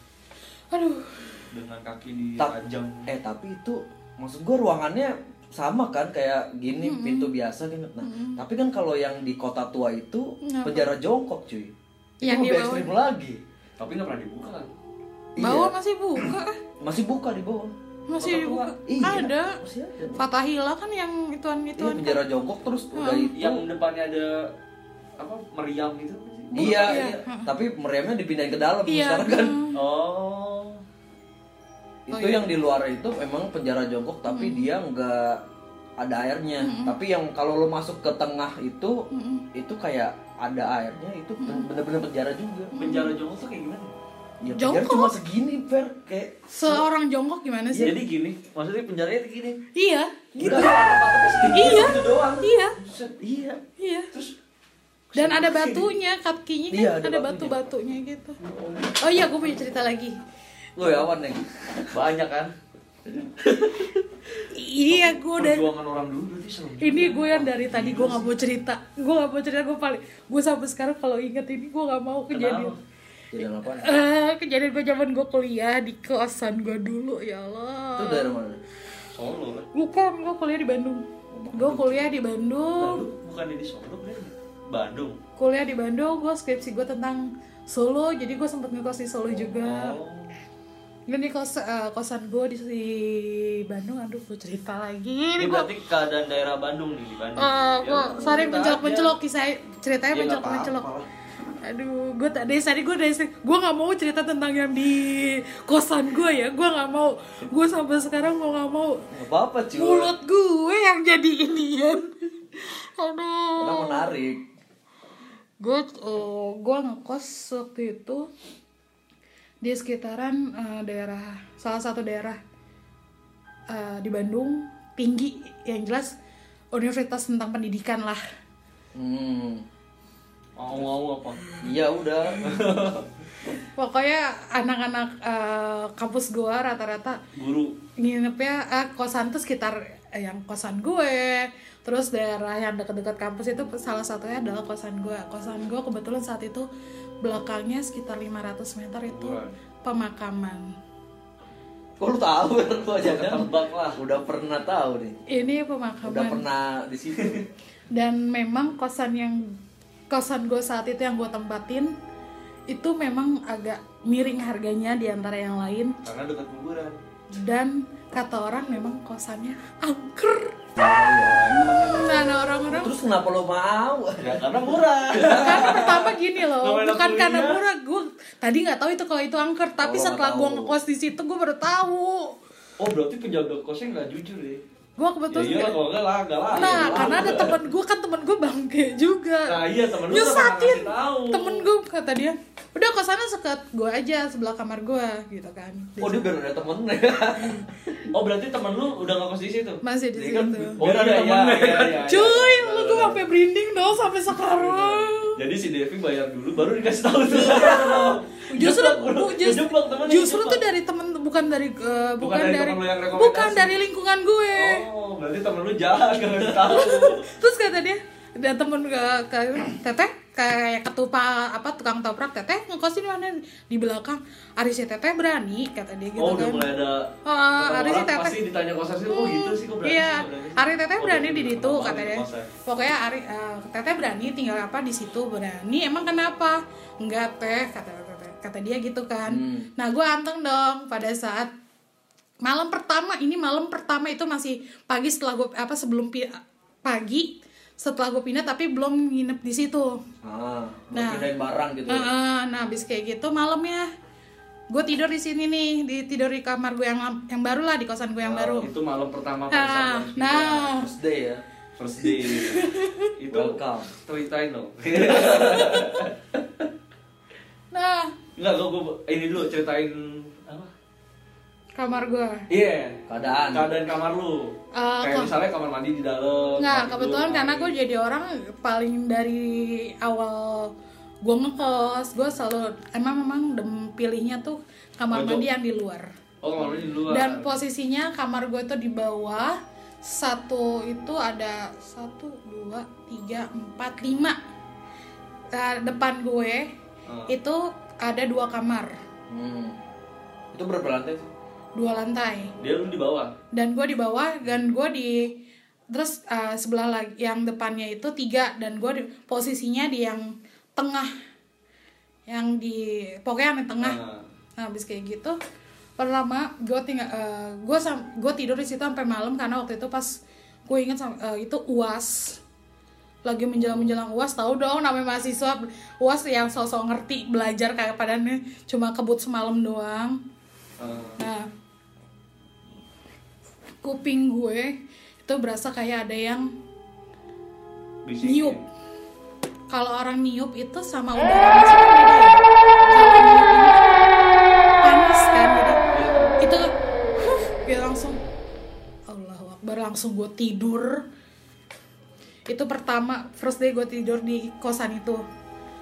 [SPEAKER 4] aduh
[SPEAKER 2] dengan kaki di
[SPEAKER 3] Ta-
[SPEAKER 2] ranjang
[SPEAKER 3] Eh tapi itu maksud gue ruangannya sama kan kayak gini pintu biasa kan. Nah, tapi kan kalau yang di kota tua itu
[SPEAKER 4] Kenapa?
[SPEAKER 3] penjara jongkok cuy. Itu
[SPEAKER 4] Yang di
[SPEAKER 3] lebih
[SPEAKER 4] bawah.
[SPEAKER 3] ekstrim lagi.
[SPEAKER 2] tapi nggak pernah dibuka kan
[SPEAKER 4] bawah
[SPEAKER 3] Iya.
[SPEAKER 4] masih buka
[SPEAKER 3] Masih buka di bawah.
[SPEAKER 4] Masih dibuka
[SPEAKER 3] Iya.
[SPEAKER 4] ada
[SPEAKER 3] Masih ada.
[SPEAKER 4] Fatahila kan yang ituan
[SPEAKER 3] Iya,
[SPEAKER 4] ituan
[SPEAKER 3] penjara jongkok terus udah itu.
[SPEAKER 2] yang depannya ada apa meriam gitu
[SPEAKER 3] Iya,
[SPEAKER 4] Iya.
[SPEAKER 3] iya. Tapi meriamnya dipindahin ke dalam
[SPEAKER 4] Iya.
[SPEAKER 3] sekarang kan.
[SPEAKER 2] oh
[SPEAKER 3] Itu
[SPEAKER 4] iya.
[SPEAKER 3] yang di luar itu memang penjara jongkok tapi dia nggak ada airnya. Tapi yang kalau lo masuk ke tengah itu itu kayak ada airnya itu bener-bener penjara juga.
[SPEAKER 2] penjara jongkok tuh kayak gimana
[SPEAKER 3] Ya penjara
[SPEAKER 4] Jongkok?
[SPEAKER 3] cuma segini, Fer. Kayak
[SPEAKER 4] seorang jongkok gimana sih?
[SPEAKER 2] Jadi gini maksudnya penjaranya tuh gini.
[SPEAKER 4] Iya.
[SPEAKER 3] Gitu.
[SPEAKER 4] iya.
[SPEAKER 2] itu doang.
[SPEAKER 4] Iya.
[SPEAKER 2] Buset, iya.
[SPEAKER 4] Iya.
[SPEAKER 2] Terus
[SPEAKER 4] dan ada batunya kakinya kan?
[SPEAKER 3] Iya,
[SPEAKER 4] ada,
[SPEAKER 3] ada
[SPEAKER 4] batu-batunya gitu. Oh iya gue punya cerita lagi.
[SPEAKER 3] Gue awan nih.
[SPEAKER 2] banyak kan?
[SPEAKER 4] Iya gue udah
[SPEAKER 2] perjuangan orang dulu
[SPEAKER 4] ini gue yang dari tadi gue nggak mau cerita. Gue nggak mau cerita gue paling gue sampai sekarang kalau inget ini gue nggak mau kejadian.
[SPEAKER 2] Kenapa?
[SPEAKER 3] Jadi apa?
[SPEAKER 4] Eh, kejadian gue zaman gue kuliah di kosan gue dulu ya Allah.
[SPEAKER 3] Itu daerah mana?
[SPEAKER 2] Solo kan
[SPEAKER 4] bukan gue kuliah di Bandung. Gue kuliah di Bandung.
[SPEAKER 2] Bukan di Solo kan Bandung.
[SPEAKER 4] Kuliah di Bandung gue skripsi gue tentang Solo jadi gue sempat ngekos di Solo juga.
[SPEAKER 2] Oh.
[SPEAKER 4] Dan di kos eh, kosan gue di, di Bandung aduh gue cerita lagi.
[SPEAKER 2] Ini
[SPEAKER 4] ini
[SPEAKER 2] berarti keadaan daerah Bandung nih di Bandung.
[SPEAKER 4] Eh,
[SPEAKER 2] Ya,
[SPEAKER 4] gue sorry
[SPEAKER 2] cerita
[SPEAKER 4] mencolok
[SPEAKER 2] aja.
[SPEAKER 4] mencolok kisah ceritanya
[SPEAKER 2] Ya,
[SPEAKER 4] aduh gue tak dari tadi gue dari gue nggak mau cerita tentang yang di kosan gue ya gue nggak mau gue sampai sekarang mau nggak mau
[SPEAKER 3] Gak apa-apa cuy.
[SPEAKER 4] mulut gue yang jadi inian <laughs>
[SPEAKER 3] Karena
[SPEAKER 4] aduh
[SPEAKER 3] menarik.
[SPEAKER 4] gue eh, gue ngekos waktu itu di sekitaran eh, daerah salah satu daerah eh, di Bandung tinggi yang jelas universitas tentang pendidikan lah
[SPEAKER 3] Hmm.
[SPEAKER 2] Mau mau apa
[SPEAKER 3] Iya udah. <laughs>
[SPEAKER 4] pokoknya anak-anak eh, kampus gue rata-rata
[SPEAKER 2] guru
[SPEAKER 4] nginepnya eh, kosan tuh sekitar yang kosan gue terus daerah yang dekat-dekat kampus itu salah satunya adalah kosan gue kosan gue kebetulan saat itu belakangnya sekitar 500 meter itu
[SPEAKER 2] Wah.
[SPEAKER 4] pemakaman
[SPEAKER 3] Kok lu tahu ya lu aja kan? <laughs>
[SPEAKER 2] ketebak lah
[SPEAKER 3] Udah pernah tahu nih.
[SPEAKER 4] ini
[SPEAKER 3] Udah
[SPEAKER 4] pemakaman
[SPEAKER 3] pernah di situ. <laughs>
[SPEAKER 4] dan memang kosan yang kosan gue saat itu yang gue tempatin itu memang agak miring harganya di antara yang lain.
[SPEAKER 2] Karena dekat kuburan.
[SPEAKER 4] Dan kata orang memang kosannya angker. Dan orang-orang
[SPEAKER 3] Terus kenapa lu mau?
[SPEAKER 2] ya karena murah.
[SPEAKER 4] Karena pertama gini loh
[SPEAKER 2] Namanya
[SPEAKER 4] bukan karena murah gue tadi nggak tahu itu kalau itu angker tapi
[SPEAKER 3] Oh,
[SPEAKER 4] setelah gue ngekos di situ gue baru tahu.
[SPEAKER 2] Oh berarti penjaga kosnya nggak jujur ya
[SPEAKER 4] gue
[SPEAKER 2] ya
[SPEAKER 4] kebetulan
[SPEAKER 2] iya kalau nggak lah nggak lah.
[SPEAKER 4] Nah karena ada temen gue kan temen gue bangke juga.
[SPEAKER 2] Nah iya temen kan ngasih tahu.
[SPEAKER 4] Temen gue kata dia udah ke sana sekat gue aja sebelah kamar gue gitu kan.
[SPEAKER 3] Oh dia biar ada temen ya.
[SPEAKER 2] oh berarti temen lu udah kos di situ
[SPEAKER 4] masih di
[SPEAKER 3] kan
[SPEAKER 4] situ.
[SPEAKER 2] Oh Biar ada iya, temen iya, iya, iya,
[SPEAKER 4] cuy
[SPEAKER 2] iya.
[SPEAKER 4] lu gue sampai merinding dong sampai sekarang
[SPEAKER 2] jadi si Devi bayar dulu baru dikasih tahu tuh. <laughs>
[SPEAKER 4] Justru
[SPEAKER 2] Jeblok,
[SPEAKER 4] bu, just- justru tuh dari temen bukan dari eh, bukan,
[SPEAKER 2] dari
[SPEAKER 4] dari,
[SPEAKER 2] temen lu yang rekomendasi.
[SPEAKER 4] bukan dari lingkungan gue.
[SPEAKER 2] Oh berarti temen lu jahat gak ngasih tahu. <laughs>
[SPEAKER 4] Terus kata dia ada temen ke, ke teteh kayak ketupa apa tukang toprak teteh ngekos di mana di belakang Aris ya teteh berani kata dia gitu
[SPEAKER 2] oh
[SPEAKER 4] kan
[SPEAKER 2] mulai ada
[SPEAKER 4] Oh,
[SPEAKER 2] ketemu
[SPEAKER 4] Ari
[SPEAKER 2] orang
[SPEAKER 4] teteh.
[SPEAKER 2] pasti ditanya kosan sih oh gitu sih kok berani
[SPEAKER 4] Iya,
[SPEAKER 2] sih.
[SPEAKER 4] Ari teteh
[SPEAKER 2] Oh,
[SPEAKER 4] berani di situ kata dia. Pokoknya Ari eh, teteh berani tinggal apa di situ berani. Emang kenapa? Enggak teh kata kata, kata dia gitu kan.
[SPEAKER 3] Hmm.
[SPEAKER 4] Nah gue anteng dong pada saat malam pertama ini malam pertama itu masih pagi setelah gue apa sebelum pagi setelah gue pindah tapi belum nginep di situ.
[SPEAKER 3] Ah,
[SPEAKER 4] Nah.
[SPEAKER 3] pindahin barang gitu.
[SPEAKER 4] Heeh, nah habis kayak gitu malamnya gue tidur di sini nih di tidur di kamar gue yang yang baru lah di kosan gue yang baru.
[SPEAKER 2] itu malam pertama
[SPEAKER 4] Nah, nah
[SPEAKER 3] First day ya.
[SPEAKER 2] first day <laughs> itu
[SPEAKER 3] Welcome.
[SPEAKER 2] ceritain dong <laughs>
[SPEAKER 4] Nah,
[SPEAKER 2] Enggak, gue, gue ini dulu ceritain apa?
[SPEAKER 4] kamar gua.
[SPEAKER 2] Iya.
[SPEAKER 3] Keadaan.
[SPEAKER 2] Keadaan kamar lu.
[SPEAKER 4] Eh,
[SPEAKER 2] Kayak
[SPEAKER 4] kok-
[SPEAKER 2] misalnya kamar mandi di dalam. Mandi
[SPEAKER 4] kebetulan
[SPEAKER 2] dulu,
[SPEAKER 4] karena gue jadi orang paling dari awal gue ngekos, gue selalu emang memang dem pilihnya tuh kamar
[SPEAKER 2] Pojok.
[SPEAKER 4] mandi yang di luar.
[SPEAKER 2] Oh, kamar mandi di luar.
[SPEAKER 4] Dan posisinya kamar gue tuh di bawah satu itu ada satu dua tiga empat lima Nah, depan gue
[SPEAKER 2] Ah.
[SPEAKER 4] itu ada dua kamar
[SPEAKER 3] Hmm. Itu berapa lantai sih?
[SPEAKER 4] Dua lantai
[SPEAKER 2] Dia lu di bawah.
[SPEAKER 4] dan gue di bawah dan gue di terus uh, sebelah lagi yang depannya itu tiga dan gue di, posisinya di yang tengah yang di pokoknya yang tengah
[SPEAKER 2] Ah.
[SPEAKER 4] nah habis kayak gitu pertama gue tinggal gue gue tidur di situ sampai malam karena waktu itu pas gue inget sam- eh, itu uas lagi menjelang menjelang uas tahu dong namanya mahasiswa uas yang sosok ngerti belajar kayak padahal cuma kebut semalam doang
[SPEAKER 2] Ah.
[SPEAKER 4] Nah, kuping gue itu berasa kayak ada yang
[SPEAKER 2] Bisikin.
[SPEAKER 4] niup. Kalau orang niup itu sama udara masuk kan beda ya. Kalau niup ini kan panas kan, jadi itu huh, gitu langsung Allahu Akbar langsung gue tidur. itu pertama first day gue tidur di kosan itu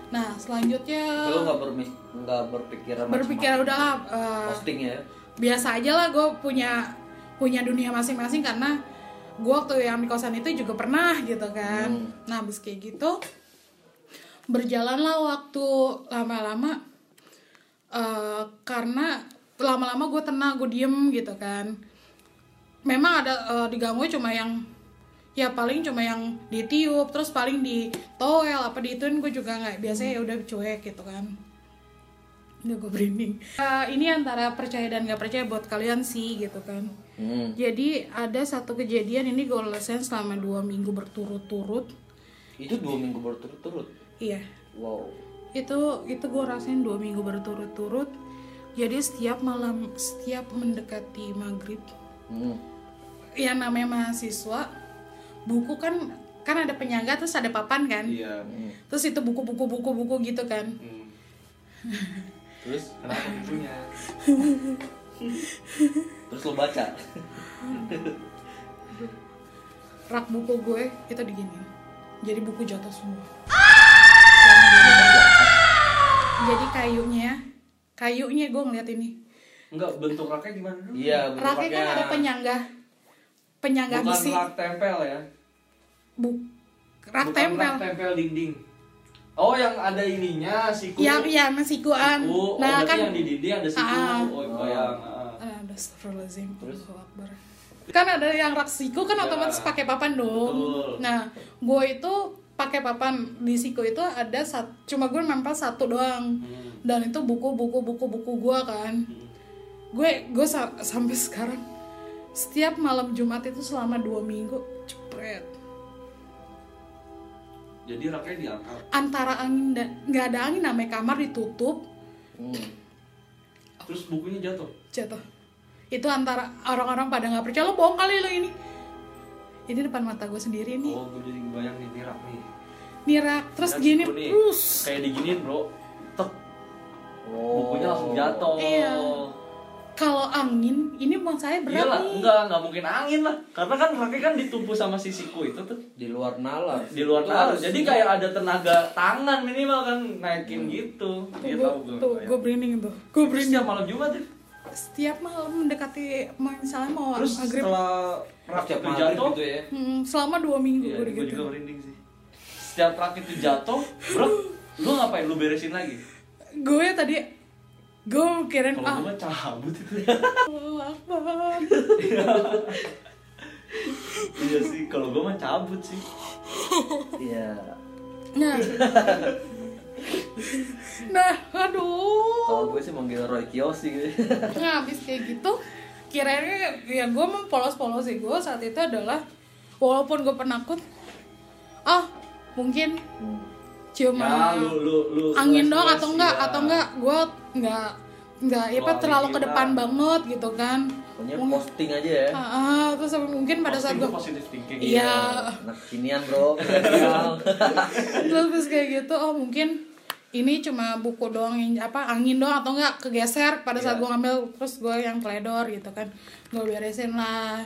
[SPEAKER 4] nah selanjutnya
[SPEAKER 3] Lo nggak bermis- nggak berpikiran
[SPEAKER 4] berpikir udahlah eh,
[SPEAKER 3] macam-macam posting ya?
[SPEAKER 4] biasa aja lah gue punya punya dunia masing-masing karena gue waktu yang di kosan itu juga pernah gitu kan.
[SPEAKER 3] Hmm.
[SPEAKER 4] nah habis kayak gitu berjalanlah waktu lama-lama eh, karena lama-lama gue tenang gue diem gitu kan. Memang ada eh, diganggu cuma yang ya paling cuma yang ditiup terus paling di toel apa diituin gue juga nggak biasanya ya udah cuek gitu kan. Nggak gue merinding <laughs> Eh, ini antara percaya dan nggak percaya buat kalian sih gitu kan
[SPEAKER 3] Hmm.
[SPEAKER 4] jadi ada satu kejadian ini gue rasain selama dua minggu berturut-turut
[SPEAKER 3] Itu dua minggu berturut-turut.
[SPEAKER 4] iya
[SPEAKER 3] Wow.
[SPEAKER 4] itu itu gue rasain dua minggu berturut-turut jadi setiap malam setiap mendekati maghrib
[SPEAKER 3] Hmm.
[SPEAKER 4] yang namanya mahasiswa buku kan kan ada penyangga terus ada papan kan
[SPEAKER 2] Iya.
[SPEAKER 4] terus itu buku-buku buku-buku gitu kan
[SPEAKER 2] Hmm. <laughs>
[SPEAKER 3] Terus
[SPEAKER 2] Kenapa bukunya? <laughs>
[SPEAKER 3] terus lo baca.
[SPEAKER 4] rak buku gue itu diginiin jadi buku jatuh semua jadi kayunya kayunya gue ngeliat ini
[SPEAKER 2] Enggak, bentuk raknya gimana?
[SPEAKER 3] Iya,
[SPEAKER 4] raknya kan ada penyangga penyangga
[SPEAKER 2] Bukan
[SPEAKER 4] besi
[SPEAKER 2] rak tempel ya?
[SPEAKER 4] bu rak
[SPEAKER 2] Bukan
[SPEAKER 4] tempel
[SPEAKER 2] rak tempel dinding. Oh, yang ada ininya, siku.
[SPEAKER 4] yang yang sikuan
[SPEAKER 2] Siku. Oh,
[SPEAKER 4] nah kan
[SPEAKER 2] yang di dinding ada siku.
[SPEAKER 4] Ah.
[SPEAKER 2] Oh, bayang. Ah.
[SPEAKER 4] Ah, Astagfirullahaladzim
[SPEAKER 3] Terus?
[SPEAKER 4] Allahu Akbar. Kan ada yang rak siku kan
[SPEAKER 2] Ya.
[SPEAKER 4] otomatis pakai papan dong.
[SPEAKER 2] Betul.
[SPEAKER 4] Nah, gue itu pakai papan di siku itu ada sat, cuma gue nempel satu doang.
[SPEAKER 2] Hmm.
[SPEAKER 4] Dan itu buku-buku buku-buku gue kan. Gue gue sa- sampai sekarang setiap malam Jumat itu selama dua minggu cepret
[SPEAKER 2] Jadi raknya diangkat.
[SPEAKER 4] antara angin dan nggak ada angin namanya kamar ditutup
[SPEAKER 3] Hmm.
[SPEAKER 2] Terus bukunya jatuh.
[SPEAKER 4] jatuh itu antara orang-orang pada nggak percaya lo bohong kali lo ini ini depan mata gue sendiri nih
[SPEAKER 2] Oh, gue jadi bayang nih, nih rak nih.
[SPEAKER 4] nirak terus gini
[SPEAKER 2] nih.
[SPEAKER 4] terus
[SPEAKER 2] Kayak diginiin, bro. Tek,
[SPEAKER 3] Oh.
[SPEAKER 2] bukunya langsung jatuh.
[SPEAKER 4] Iya. kalau angin ini bang saya berat
[SPEAKER 2] Iyalah,
[SPEAKER 4] nih
[SPEAKER 2] enggak, enggak mungkin angin lah. Karena kan raknya kan ditumpu sama si siku itu tuh.
[SPEAKER 3] di luar nalar.
[SPEAKER 2] Di luar nalar. Jadi kayak ada tenaga tangan minimal kan naikin gitu.
[SPEAKER 4] tuh
[SPEAKER 2] Dia
[SPEAKER 4] gue
[SPEAKER 2] tahu gue.
[SPEAKER 4] tuh gue branding tuh gue
[SPEAKER 2] Terus
[SPEAKER 4] branding
[SPEAKER 2] setiap malam Jumat ya.
[SPEAKER 4] Setiap malam mendekati misalnya mau
[SPEAKER 2] Terus
[SPEAKER 4] maghrib
[SPEAKER 2] setelah rak
[SPEAKER 3] Setiap
[SPEAKER 2] itu jatuh,
[SPEAKER 3] gitu ya.
[SPEAKER 4] hmm, selama dua minggu
[SPEAKER 2] Iya,
[SPEAKER 4] gue gitu
[SPEAKER 2] juga merinding sih. Setiap rak itu jatuh, bro, lu ngapain? Lu beresin lagi?
[SPEAKER 4] gue tadi gue kirain
[SPEAKER 2] Kalau
[SPEAKER 4] ah
[SPEAKER 2] gue cabut itu.
[SPEAKER 4] Akbar.
[SPEAKER 2] iya sih, kalau gue mah cabut sih.
[SPEAKER 3] Iya.
[SPEAKER 4] nah <laughs> <laughs> nah aduh
[SPEAKER 3] Kalau gue sih manggil Roy Kiyoshi <laughs> gitu.
[SPEAKER 4] Nah, habis kayak gitu, kirainnya ya gue mempolos-polos sih gue saat itu adalah walaupun gue penakut, ah mungkin
[SPEAKER 3] Hmm.
[SPEAKER 4] cuma
[SPEAKER 2] Ya, lu lu lu
[SPEAKER 4] angin
[SPEAKER 2] les,
[SPEAKER 4] atau enggak
[SPEAKER 2] iya.
[SPEAKER 4] atau enggak gue enggak enggak ya apa
[SPEAKER 2] Wah,
[SPEAKER 4] terlalu ke
[SPEAKER 2] gila.
[SPEAKER 4] depan banget gitu kan.
[SPEAKER 3] Pokoknya
[SPEAKER 4] Mungkin-
[SPEAKER 3] posting aja ya.
[SPEAKER 4] Ah, ah, terus mungkin pada saat
[SPEAKER 2] Posting
[SPEAKER 4] gue
[SPEAKER 2] tuh positive thinking.
[SPEAKER 4] Iya.
[SPEAKER 3] Anak kinian bro. <laughs>
[SPEAKER 4] terus kayak gitu oh mungkin ini cuma buku doang yang apa angin doang atau enggak kegeser. Pada saat
[SPEAKER 3] Iya.
[SPEAKER 4] gue ngambil terus gue yang teledor gitu kan. Gue beresin lah.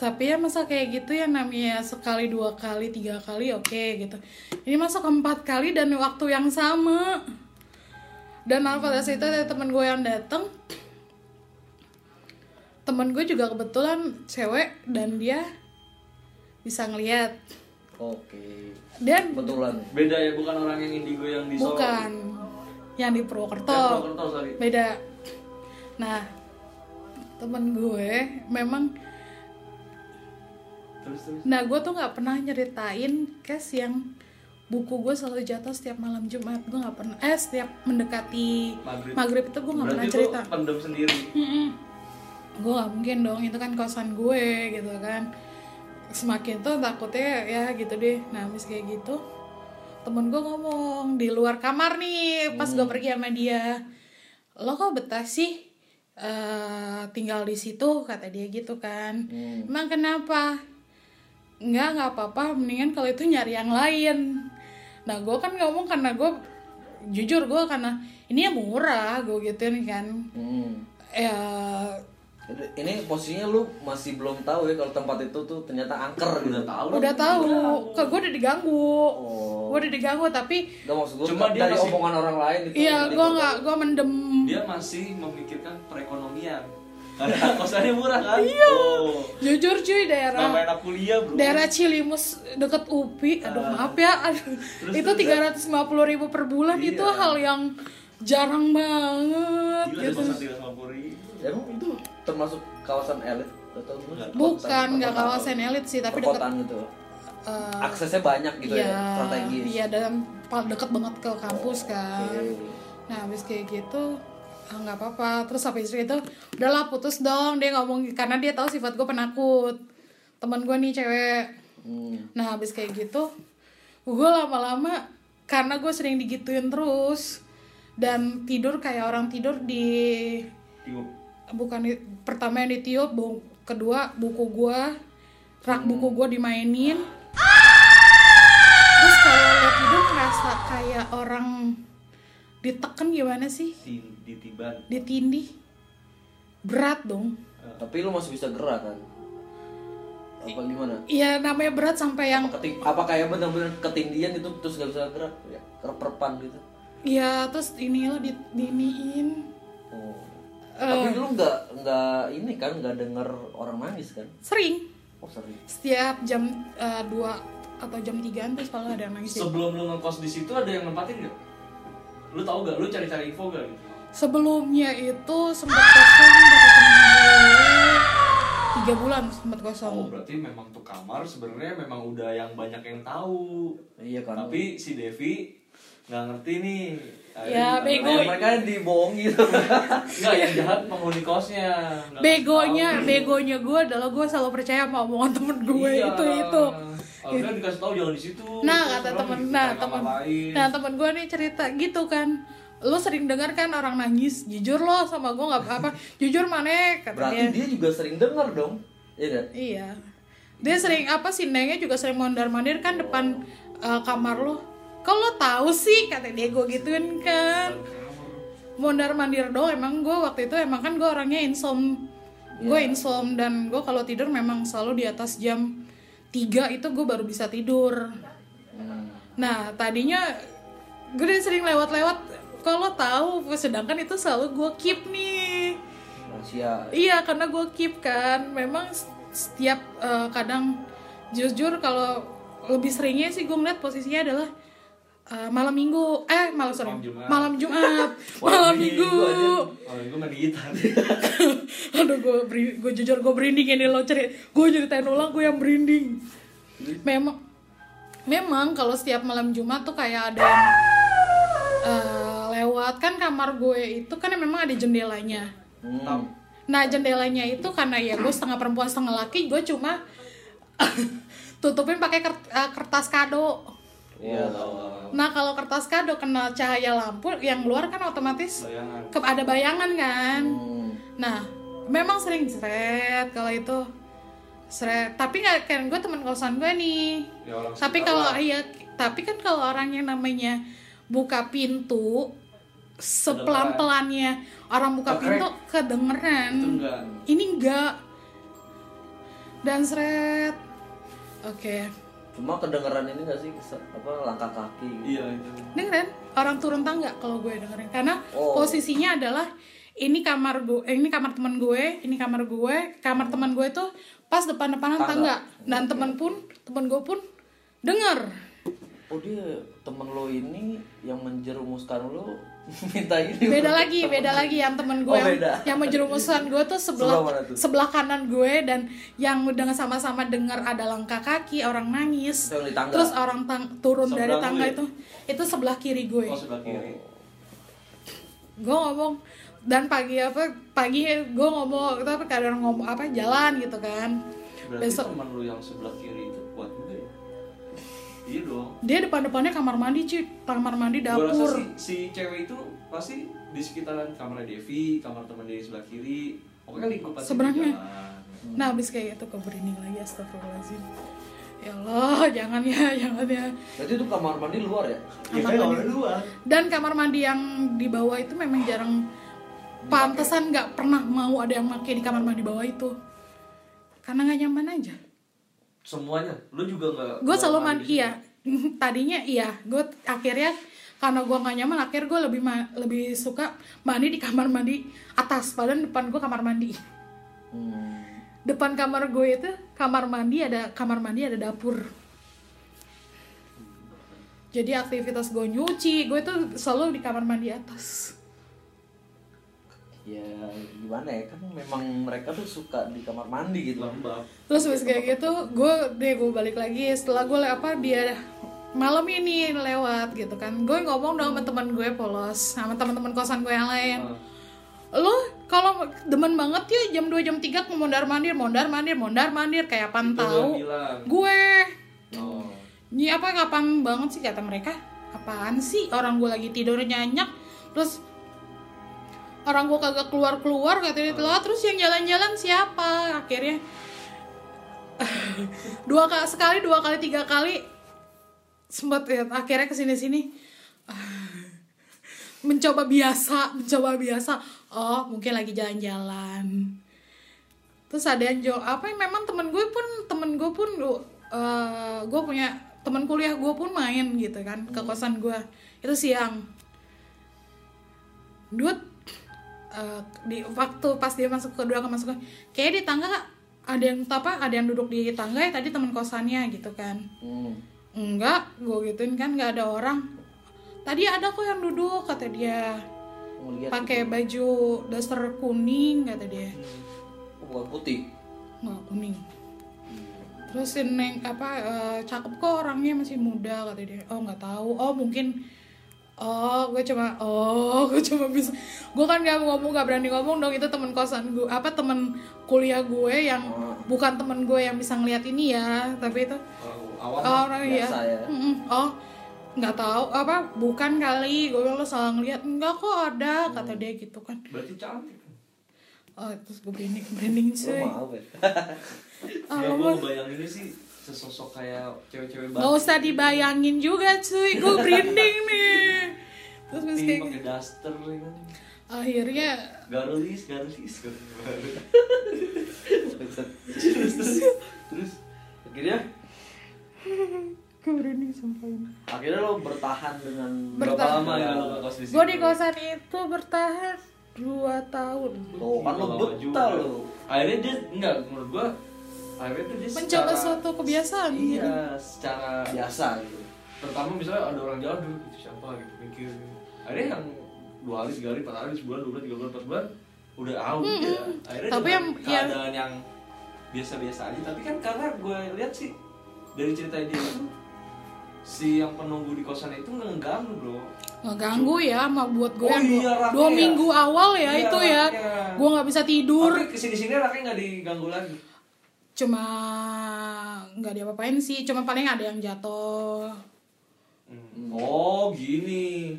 [SPEAKER 4] Tapi ya masa kayak gitu ya namanya sekali dua kali tiga kali oke gitu. Ini masa keempat kali dan waktu yang sama. Dan pada saat itu ada temen gue yang datang temen gue juga kebetulan cewek dan dia bisa ngeliat
[SPEAKER 3] Oke.
[SPEAKER 4] dan
[SPEAKER 3] Kebetulan.
[SPEAKER 2] Beda ya, bukan orang yang indigo yang di Solo.
[SPEAKER 4] bukan yang di Purwokerto
[SPEAKER 2] Purwokerto, sorry.
[SPEAKER 4] beda nah temen gue memang
[SPEAKER 2] Terus terus.
[SPEAKER 4] nah gue tuh nggak pernah nyeritain case yang buku gue selalu jatuh setiap malam Jumat gue nggak pernah eh setiap mendekati
[SPEAKER 2] Maghrib.
[SPEAKER 4] maghrib itu gue nggak pernah cerita
[SPEAKER 2] pendem sendiri.
[SPEAKER 4] gue gak mungkin dong itu kan kosan gue gitu kan semakin tuh takutnya ya gitu deh. Nah habis kayak gitu temen gue ngomong di luar kamar nih pas gue pergi sama dia. Lo kok betah sih? Eh, tinggal di situ kata dia gitu kan. Emang kenapa? Nggak nggak apa-apa mendingan kalau itu nyari yang lain. Nah gue kan ngomong karena gue jujur gue karena ini ya murah gue gituin kan.
[SPEAKER 3] Hmm.
[SPEAKER 4] ya
[SPEAKER 3] ini posisinya lu masih belum tahu ya kalau tempat itu tuh ternyata angker gitu
[SPEAKER 2] Udah tahu.
[SPEAKER 4] udah tahu ke gue udah diganggu
[SPEAKER 3] Oh.
[SPEAKER 4] gue udah diganggu tapi
[SPEAKER 3] Gak maksud gue
[SPEAKER 2] Cuma dia
[SPEAKER 3] dari
[SPEAKER 2] masih-
[SPEAKER 3] omongan orang lain itu
[SPEAKER 4] iya gue
[SPEAKER 3] kok-
[SPEAKER 4] nggak gue mendem
[SPEAKER 2] Dia masih memikirkan perekonomian. <laughs> Karena kosannya murah kan? Iya. Oh.
[SPEAKER 4] jujur cuy daerah
[SPEAKER 2] enak kuliah, Bro.
[SPEAKER 4] daerah Cilimus deket UPI aduh maaf ya aduh itu tiga ratus ribu per bulan
[SPEAKER 2] Iya.
[SPEAKER 4] itu hal yang jarang banget
[SPEAKER 2] Gila,
[SPEAKER 4] gitu
[SPEAKER 2] kosan 350 ribu.
[SPEAKER 3] Emang itu termasuk kawasan elit atau
[SPEAKER 4] bukan nggak kawasan elit sih tapi
[SPEAKER 3] perkotaan gitu
[SPEAKER 4] eh,
[SPEAKER 3] aksesnya banyak gitu ya,
[SPEAKER 4] Iya,
[SPEAKER 3] strategis
[SPEAKER 4] iya dan paling deket banget ke kampus kan.
[SPEAKER 3] Oke.
[SPEAKER 4] Nah habis kayak gitu ah, nggak apa-apa. Terus habis itu udahlah putus dong dia ngomong karena dia tahu sifat gue penakut. Temen gue nih cewek.
[SPEAKER 3] Hmm.
[SPEAKER 4] Nah habis kayak gitu gue lama-lama karena gue sering digituin terus dan tidur kayak orang tidur di
[SPEAKER 2] Tiup.
[SPEAKER 4] Bukan pertama yang ditiup bu- kedua buku gua rak buku gua dimainin. Terus kalau lo tidur ngerasa kayak orang diteken gimana sih?
[SPEAKER 2] Di, di tiban.
[SPEAKER 4] ditindih. Berat dong.
[SPEAKER 3] Tapi lu masih bisa gerak kan? Apa gimana?
[SPEAKER 4] Iya namanya berat sampai yang
[SPEAKER 3] apa, keting- apa kayak benar-benar ketindian itu terus gak bisa gerak? Ya kerperpan gitu.
[SPEAKER 4] Ya terus ini lo di diniin.
[SPEAKER 3] Oh.
[SPEAKER 4] Eh.
[SPEAKER 3] tapi lu nggak nggak ini kan nggak denger orang nangis kan
[SPEAKER 4] sering
[SPEAKER 3] oh sering
[SPEAKER 4] setiap jam eh, dua atau jam tigaan tuh selalu ada yang nangis
[SPEAKER 2] Sebelum lu ngekos di situ ada yang nempatin gak? Lu tahu gak? Lu cari-cari info gak gitu?
[SPEAKER 4] Sebelumnya itu sempat kosong berapa temen gue tiga bulan sempat
[SPEAKER 2] Oh,
[SPEAKER 4] kosong.
[SPEAKER 2] berarti memang tuh kamar sebenarnya memang udah yang banyak yang tahu.
[SPEAKER 3] iya kan
[SPEAKER 2] Tapi si Devi nggak ngerti nih.
[SPEAKER 4] Ya, bego.
[SPEAKER 3] Kayak mereka dibohongi gitu <laughs>
[SPEAKER 2] Enggak, yang jahat penghuni kosnya. Nggak
[SPEAKER 4] Begonya,
[SPEAKER 2] tahu.
[SPEAKER 4] begonya gue adalah gue selalu percaya sama omongan temen gue
[SPEAKER 2] Iya.
[SPEAKER 4] itu itu.
[SPEAKER 2] Harusnya dikasih tahu jangan di situ.
[SPEAKER 4] Nah kata temen, nah
[SPEAKER 2] kamar
[SPEAKER 4] temen, nah temen gue nih cerita gitu kan. Lo sering dengar kan orang nangis, jujur lo sama gue nggak apa-apa. Jujur mana kata
[SPEAKER 3] berarti
[SPEAKER 4] dia.
[SPEAKER 3] juga sering denger dong iya kan
[SPEAKER 4] Iya. Dia sering apa sih nengnya juga sering mondar mandir kan depan uh, kamar lo. Kok lo tahu sih kata dia gue gituin kan. Mondar mandir dong emang gue waktu itu emang kan gue orangnya insom. Gue insom dan gue kalau tidur memang selalu di atas jam 3 itu gue baru bisa tidur. Nah tadinya gue udah sering lewat-lewat kalau tahu sedangkan itu selalu gue keep nih
[SPEAKER 3] rahasia
[SPEAKER 4] Iya, karena gue keep kan. Memang setiap eh, kadang jujur kalau lebih seringnya sih gue ngeliat posisinya adalah eh, malam minggu, eh malam sorry,
[SPEAKER 2] Malam Jumat.
[SPEAKER 4] malam Jumat, <laughs> malam minggu.
[SPEAKER 2] Oh, gue main gitar. <laughs>
[SPEAKER 4] Aduh, gue gue jujur gue berinding ini lo cerit, gue ceritain ulang gue yang berinding. Memang, memang kalau setiap malam Jumat tuh kayak ada yang eh, lewat kan kamar gue itu kan memang ada jendelanya.
[SPEAKER 3] hmm.
[SPEAKER 4] Nah jendelanya itu karena ya gue setengah perempuan setengah laki gue cuma <laughs> tutupin pakai eh, kertas kado.
[SPEAKER 2] Iya.
[SPEAKER 4] Nah kalau kertas kado kena cahaya lampu yang luar kan otomatis
[SPEAKER 2] Bayangan.
[SPEAKER 4] ke- ada bayangan kan.
[SPEAKER 3] Hmm.
[SPEAKER 4] Nah memang sering seret kalau itu seret. Tapi nggak kan gue teman kosan gue nih.
[SPEAKER 2] Ya,
[SPEAKER 4] Tapi kalau iya tapi kan kalau orang yang namanya buka pintu sepelan pelannya orang buka
[SPEAKER 2] Kekrek.
[SPEAKER 4] pintu kedengeran
[SPEAKER 2] enggak.
[SPEAKER 4] ini enggak dan seret oke
[SPEAKER 3] cuma kedengeran ini gak sih apa langkah kaki gitu.
[SPEAKER 2] Iya, itu.
[SPEAKER 4] dengerin orang turun tangga kalau gue dengerin karena
[SPEAKER 3] Oh.
[SPEAKER 4] posisinya adalah ini kamar gue eh, ini kamar teman gue ini kamar gue kamar teman gue tuh pas depan depanan
[SPEAKER 3] Tangga.
[SPEAKER 4] tangga dan teman pun teman gue pun denger
[SPEAKER 3] oh dia temen lo ini yang menjerumuskan lo <laughs> minta ini
[SPEAKER 4] beda lagi beda lagi yang temen gue
[SPEAKER 3] Oh,
[SPEAKER 4] yang,
[SPEAKER 3] beda.
[SPEAKER 4] yang menjerumuskan gue tuh
[SPEAKER 3] Sebelah
[SPEAKER 4] sebelah
[SPEAKER 3] tuh?
[SPEAKER 4] sebelah kanan gue dan yang dengan sama-sama dengar ada langkah kaki orang nangis terus orang tang- turun dari
[SPEAKER 2] Seberang
[SPEAKER 4] tangga itu itu sebelah kiri gue
[SPEAKER 2] Oh, sebelah kiri.
[SPEAKER 4] gue ngomong dan pagi apa pagi gue ngomong tapi kadang ngomong apa jalan gitu kan
[SPEAKER 2] Berarti
[SPEAKER 4] besok
[SPEAKER 2] teman lu yang sebelah kiri Iya dong.
[SPEAKER 4] dia depan-depannya kamar mandi cuy kamar mandi
[SPEAKER 2] Gua rasa
[SPEAKER 4] dapur
[SPEAKER 2] si, si cewek itu pasti di sekitaran kamar Devi, kamar teman dia di sebelah kiri. Pokoknya lingkupan
[SPEAKER 4] Sebenarnya. nah habis kayak itu keberinding lagi astagfirullahaladzim ya Allah <laughs> jangan ya jangan ya
[SPEAKER 3] Berarti itu kamar mandi luar ya?
[SPEAKER 2] Ya
[SPEAKER 4] Kamar
[SPEAKER 2] kan
[SPEAKER 4] mandi.
[SPEAKER 2] luar.
[SPEAKER 4] dan kamar mandi yang di bawah itu memang jarang pantesan nggak pernah mau ada yang pakai di kamar mandi bawah itu karena nggak nyaman aja
[SPEAKER 2] semuanya. Lu juga nggak
[SPEAKER 4] gue selalu
[SPEAKER 2] mandi
[SPEAKER 4] iya. <laughs> tadinya iya. Gue akhirnya karena gue gak nyaman akhirnya gue lebih ma- lebih suka mandi di kamar mandi atas. Padahal depan gue kamar mandi.
[SPEAKER 3] Hmm.
[SPEAKER 4] depan kamar gue itu kamar mandi ada kamar mandi ada dapur. Jadi aktivitas gue nyuci. Gue tuh selalu di kamar mandi atas
[SPEAKER 3] ya gimana ya kan memang mereka tuh suka di kamar mandi gitu.
[SPEAKER 2] Lembab.
[SPEAKER 4] Terus habis kayak gitu gue deh gue balik lagi. Setelah gue le- apa dia malam ini lewat gitu kan gue ngomong dong sama teman gue polos sama teman-teman kosan gue yang lain.
[SPEAKER 2] Ah.
[SPEAKER 4] lo kalau demen banget ya jam 2 jam 3 mau mondar mandir mondar mandir mondar mandir kayak tahu?
[SPEAKER 2] bilang.
[SPEAKER 4] gue.
[SPEAKER 2] Oh.
[SPEAKER 4] Ini apa kapan banget sih kata mereka? Apaan sih orang gue lagi tidur nyanyak terus orang gue kagak keluar keluar katanya lah terus yang jalan-jalan siapa? Akhirnya <laughs> dua kali sekali dua kali tiga kali sempat ya akhirnya ke sini sini <laughs> mencoba biasa mencoba biasa. Oh mungkin lagi jalan-jalan. Terus ada yang jo apa yang memang temen gue pun temen gue pun uh, gue punya temen kuliah gue pun main gitu kan ke kosan gue itu siang. Dut uh, di waktu pas dia masuk kedua ke masuk kayak di tangga ada yang apa ada yang duduk di tangga ya? Tadi temen kosannya gitu kan.
[SPEAKER 3] Hmm.
[SPEAKER 4] enggak gue gituin kan nggak ada orang. Tadi ada kok yang duduk kata dia.
[SPEAKER 3] Lihat
[SPEAKER 4] pakai baju daster kuning kata dia.
[SPEAKER 3] Oh, bukan putih?
[SPEAKER 4] Nggak kuning. Terus si neng apa eh, cakep kok orangnya masih muda kata dia. Oh nggak tahu. Oh mungkin oh gue cuma oh <laughs> gue cuma bisa gue kan nggak mau ngomong nggak berani ngomong dong itu temen kosan gue apa temen kuliah gue yang bukan temen gue yang bisa ngeliat ini ya tapi itu
[SPEAKER 2] Oh, awam
[SPEAKER 4] oh, orang ya.
[SPEAKER 3] biasa ya.
[SPEAKER 4] Mm-mm. oh nggak tahu apa bukan kali gue bilang lo salah ngeliat. Enggak kok ada kata dia gitu kan.
[SPEAKER 2] Berarti cantik.
[SPEAKER 4] Oh terus gue branding branding
[SPEAKER 3] Lo
[SPEAKER 4] cuy.
[SPEAKER 3] mau ya <laughs>
[SPEAKER 4] Ah,
[SPEAKER 2] ya
[SPEAKER 4] lo
[SPEAKER 2] gue bayanginnya sih sesosok kayak cewek-cewek
[SPEAKER 4] Gak usah dibayangin juga cuy, gue <laughs> branding nih. Terus kayak
[SPEAKER 2] pakai daster ya. Kan
[SPEAKER 4] akhirnya
[SPEAKER 2] garulis garulis
[SPEAKER 3] Buset.
[SPEAKER 2] terus terus. Terus
[SPEAKER 3] akhirnya?
[SPEAKER 4] Gue ini
[SPEAKER 3] akhirnya lo bertahan dengan
[SPEAKER 2] berapa lama ya lo kos di situ
[SPEAKER 4] Gue di kosan itu bertahan 2 tahun.
[SPEAKER 3] Tuh, kan lo betah
[SPEAKER 2] juga.
[SPEAKER 3] lo.
[SPEAKER 2] akhirnya dia enggak menurut gua akhirnya tuh dia
[SPEAKER 4] Mencoba
[SPEAKER 2] secara-
[SPEAKER 4] suatu kebiasaan gitu.
[SPEAKER 2] iya secara
[SPEAKER 3] biasa gitu.
[SPEAKER 2] Pertama misalnya ada orang jalan dulu itu siapa? gitu mikir akhirnya yang dua hari tiga hari empat hari sebulan dua bulan tiga bulan empat bulan udah out ya akhirnya
[SPEAKER 4] Tapi yang-
[SPEAKER 2] keadaan yang biasa-biasa aja. Tapi kan karena gue lihat sih dari cerita dia itu si yang penunggu di kosan itu nggak ngeganggu bro.
[SPEAKER 4] Ngeganggu ya sama buat gue
[SPEAKER 2] Oh
[SPEAKER 4] yang dua,
[SPEAKER 2] iya, raknya
[SPEAKER 4] dua
[SPEAKER 2] ya.
[SPEAKER 4] minggu awal ya
[SPEAKER 2] Iya,
[SPEAKER 4] itu ya. Gue gak bisa tidur.
[SPEAKER 2] tapi ke sini-sini anaknya nggak diganggu lagi
[SPEAKER 4] Cuma nggak diapa-apain sih Cuma paling ada yang jatuh
[SPEAKER 2] Hmm. Oh gini.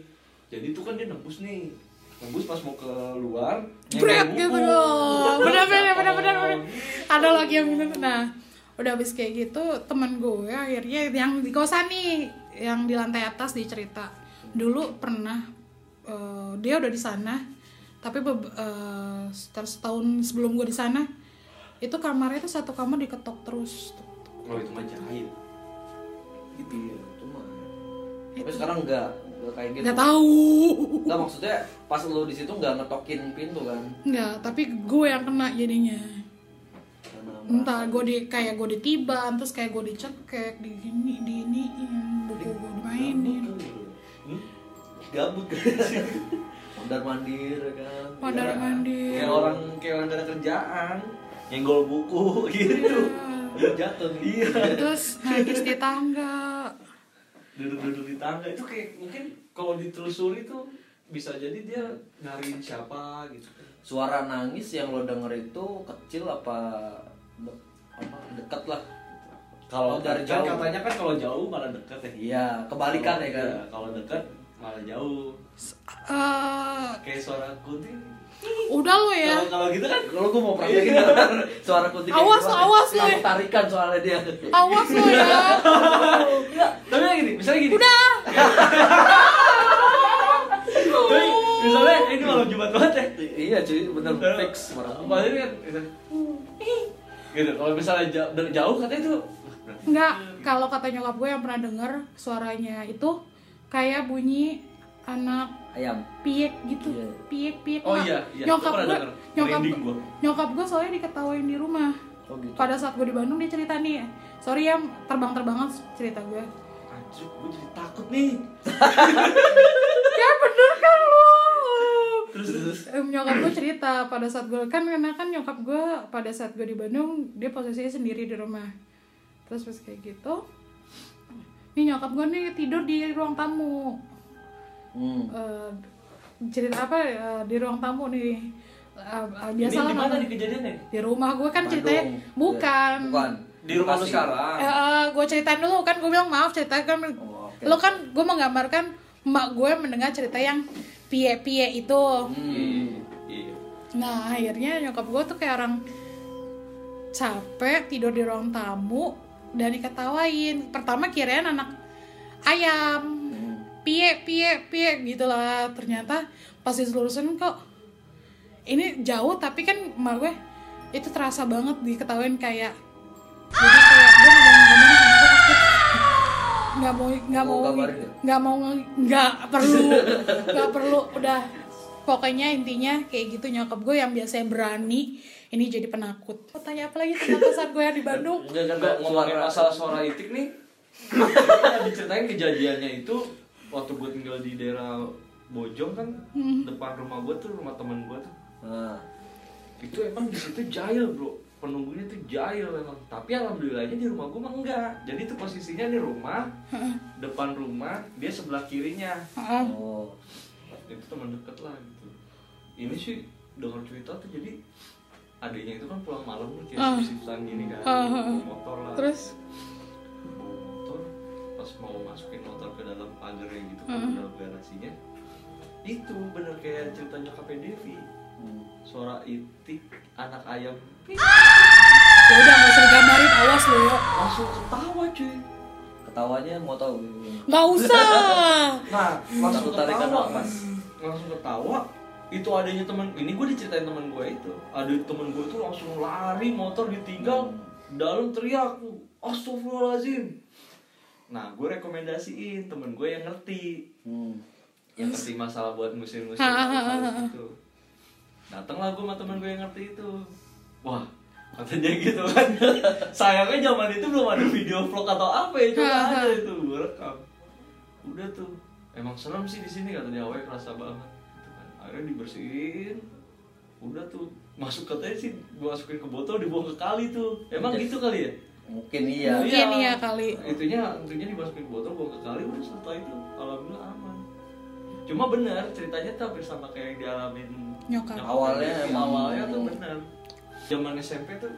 [SPEAKER 2] Jadi itu kan dia nembus nih. Nembus pas mau keluar.
[SPEAKER 4] Bret
[SPEAKER 2] nyenggol
[SPEAKER 4] gitu loh Bener bener bener bener bener.
[SPEAKER 2] Oh,
[SPEAKER 4] Ada lagi yang gitu Nah udah habis kayak gitu temen gue akhirnya yang di kosan nih yang di lantai atas dicerita dulu pernah eh, dia udah di sana tapi beb- eh, sekitar setahun sebelum gue di sana itu kamarnya itu satu kamar diketok terus.
[SPEAKER 2] Oh itu mah jahit.
[SPEAKER 3] gitu ya cuma tapi sekarang enggak enggak kayak gitu.
[SPEAKER 4] Nggak tahu.
[SPEAKER 3] Enggak maksudnya pas lo di situ enggak ngetokin pintu kan?
[SPEAKER 4] Nggak tapi gue yang kena jadinya. Entah gue di kayak gue ditiban terus kayak gue dicekek di gini di iniin buku gue dimainin.
[SPEAKER 2] Hmm?
[SPEAKER 3] gabut <laughs> kan mondar mandir kan?
[SPEAKER 4] Mondar mandir.
[SPEAKER 2] Kayak orang kayak orang gak ada kerjaan. Nyenggol buku <laughs> gitu.
[SPEAKER 3] Udah jatuh nih iya.
[SPEAKER 4] terus nangis di tangga
[SPEAKER 2] Duduk-duduk di tangga itu kayak mungkin kalau ditelusuri tuh bisa jadi dia nyariin siapa gitu.
[SPEAKER 3] suara nangis yang lo denger itu kecil apa de- apa dekat lah
[SPEAKER 2] Kalau
[SPEAKER 3] Oh, dari
[SPEAKER 2] kan
[SPEAKER 3] jauh.
[SPEAKER 2] katanya kan kalau jauh malah deket ya.
[SPEAKER 3] iya kebalikan ya kan
[SPEAKER 2] Iya, Kalau deket malah jauh.
[SPEAKER 4] Eh,
[SPEAKER 2] Kayak suara kunti.
[SPEAKER 4] Udah lo ya.
[SPEAKER 2] Kalau gitu kan
[SPEAKER 3] kalau gue mau praktekin suara kunti kayak
[SPEAKER 4] Awas,
[SPEAKER 3] gimana?
[SPEAKER 4] awas lo ya.
[SPEAKER 3] tarikan soalnya dia.
[SPEAKER 4] Awas lo ya.
[SPEAKER 2] Enggak, tapi yang gini, misalnya gini.
[SPEAKER 4] udah.
[SPEAKER 2] Tapi misalnya ini malam jumat banget ya.
[SPEAKER 3] Iya cuy bener fix marah
[SPEAKER 2] Padahal kan gitu. Kalau misalnya jauh, dari jauh katanya itu
[SPEAKER 4] Enggak, kalau kata nyokap gue yang pernah denger suaranya itu kayak bunyi anak
[SPEAKER 3] ayam
[SPEAKER 4] piek gitu
[SPEAKER 3] Iya.
[SPEAKER 4] piek piek
[SPEAKER 2] Oh
[SPEAKER 4] Nggak.
[SPEAKER 2] iya, iya.
[SPEAKER 4] nyokap gue nyokap
[SPEAKER 2] gua.
[SPEAKER 4] nyokap gue soalnya diketawain di rumah
[SPEAKER 3] oh gitu
[SPEAKER 4] pada saat gue di Bandung dia cerita nih sorry ya terbang terbangan cerita gue
[SPEAKER 2] anjir gue jadi takut nih. <laughs>
[SPEAKER 4] ya bener kan lo
[SPEAKER 2] Terus terus.
[SPEAKER 4] Nyokap gue cerita pada saat gue kan karena kan nyokap gue pada saat gue di Bandung dia posisinya sendiri di rumah terus pas kayak gitu nih nyokap gue nih tidur di ruang tamu
[SPEAKER 3] hmm.
[SPEAKER 4] Eh, cerita apa eh, di ruang tamu nih Eh, eh,
[SPEAKER 2] Ini
[SPEAKER 4] biasa
[SPEAKER 2] di
[SPEAKER 4] lah
[SPEAKER 2] mana di kejadiannya?
[SPEAKER 4] di rumah gue kan
[SPEAKER 3] Bandung.
[SPEAKER 4] ceritanya bukan
[SPEAKER 3] bukan
[SPEAKER 2] Di rumah lu sekarang.
[SPEAKER 4] Eh, gue ceritain dulu kan gue bilang maaf cerita kan
[SPEAKER 3] Oh, oke.
[SPEAKER 4] lo kan gue menggambarkan emak gue mendengar cerita yang pie pie itu
[SPEAKER 3] hmm.
[SPEAKER 2] Iya.
[SPEAKER 4] nah akhirnya nyokap gue tuh kayak orang capek tidur di ruang tamu dan diketawain pertama kirain anak ayam. Pie pie pie gitulah ternyata pas diselurusin kok ini jauh tapi kan emak gue itu terasa banget diketawain kayak jadi kayak gue nggak mau ngomong sama gue takut. Nggak mau nggak
[SPEAKER 3] ya?
[SPEAKER 4] nggak mau nggak perlu nggak perlu. Udah pokoknya intinya kayak gitu nyokap gue yang biasanya berani ini jadi penakut. Mau tanya apa lagi tentang saat gue yang di Bandung?
[SPEAKER 3] Enggak
[SPEAKER 2] Nggak, ngomongin masalah suara itik nih. <laughs> Diceritain kejadiannya itu waktu gue tinggal di daerah Bojong kan depan rumah gue tuh rumah temen gue tuh.
[SPEAKER 3] Nah,
[SPEAKER 2] itu emang di situ jahil bro. Penunggunya tuh jahil emang. Tapi alhamdulillahnya di rumah gue mah enggak. Jadi tuh posisinya nih rumah depan rumah dia sebelah kirinya.
[SPEAKER 4] Heeh.
[SPEAKER 3] oh.
[SPEAKER 2] Itu teman deket lah gitu. Ini sih dengar cerita tuh jadi adiknya itu kan pulang malam tuh kayak sip-sipsan gini kan
[SPEAKER 4] ah.
[SPEAKER 2] motor lah.
[SPEAKER 4] Terus
[SPEAKER 2] pas mau masukin motor ke dalam pagarnya gitu ke
[SPEAKER 4] Ah.
[SPEAKER 2] dalam garasinya itu bener kayak cerita nyokapnya Devi.
[SPEAKER 3] Hmm.
[SPEAKER 2] suara itik anak ayam.
[SPEAKER 4] Ya udah nggak usah digambarin awas lo ya
[SPEAKER 2] langsung ketawa cuy.
[SPEAKER 3] Ketawanya mau tahu
[SPEAKER 4] nggak usah. <laughs>
[SPEAKER 2] Nah langsung
[SPEAKER 3] Satu tarikan
[SPEAKER 2] ketawa.
[SPEAKER 3] nafas.
[SPEAKER 2] langsung ketawa. Itu adanya teman ini gue diceritain teman gue itu. Ada teman gue itu langsung lari motor ditinggal dalam teriak astagfirullahaladzim nah gue rekomendasiin temen gue yang ngerti.
[SPEAKER 3] Hmm.
[SPEAKER 2] yang ngerti masalah buat musim-musim gitu. Datanglah gue sama temen gue yang ngerti itu. Wah katanya gitu kan. <laughs> Sayangnya zaman itu belum ada video vlog atau apa ya cuma ada itu gue rekam. Udah tuh. Emang serem sih di sini katanya awalnya kerasa banget gitu kan. Akhirnya dibersihin. Udah tuh. Masuk katanya sih gue masukin ke botol dibuang ke kali tuh. Emang
[SPEAKER 3] Yes.
[SPEAKER 2] gitu kali ya
[SPEAKER 3] mungkin iya
[SPEAKER 4] Mungkin iya kali.
[SPEAKER 2] itunya itunya dimasukin botol buang ke kali udah setelah itu alhamdulillah aman cuma benar ceritanya tuh hampir sama kayak yang dialamin
[SPEAKER 4] Nyokap.
[SPEAKER 3] Awalnya
[SPEAKER 2] Devi.
[SPEAKER 3] emang-
[SPEAKER 2] awalnya tuh benar zaman SMP tuh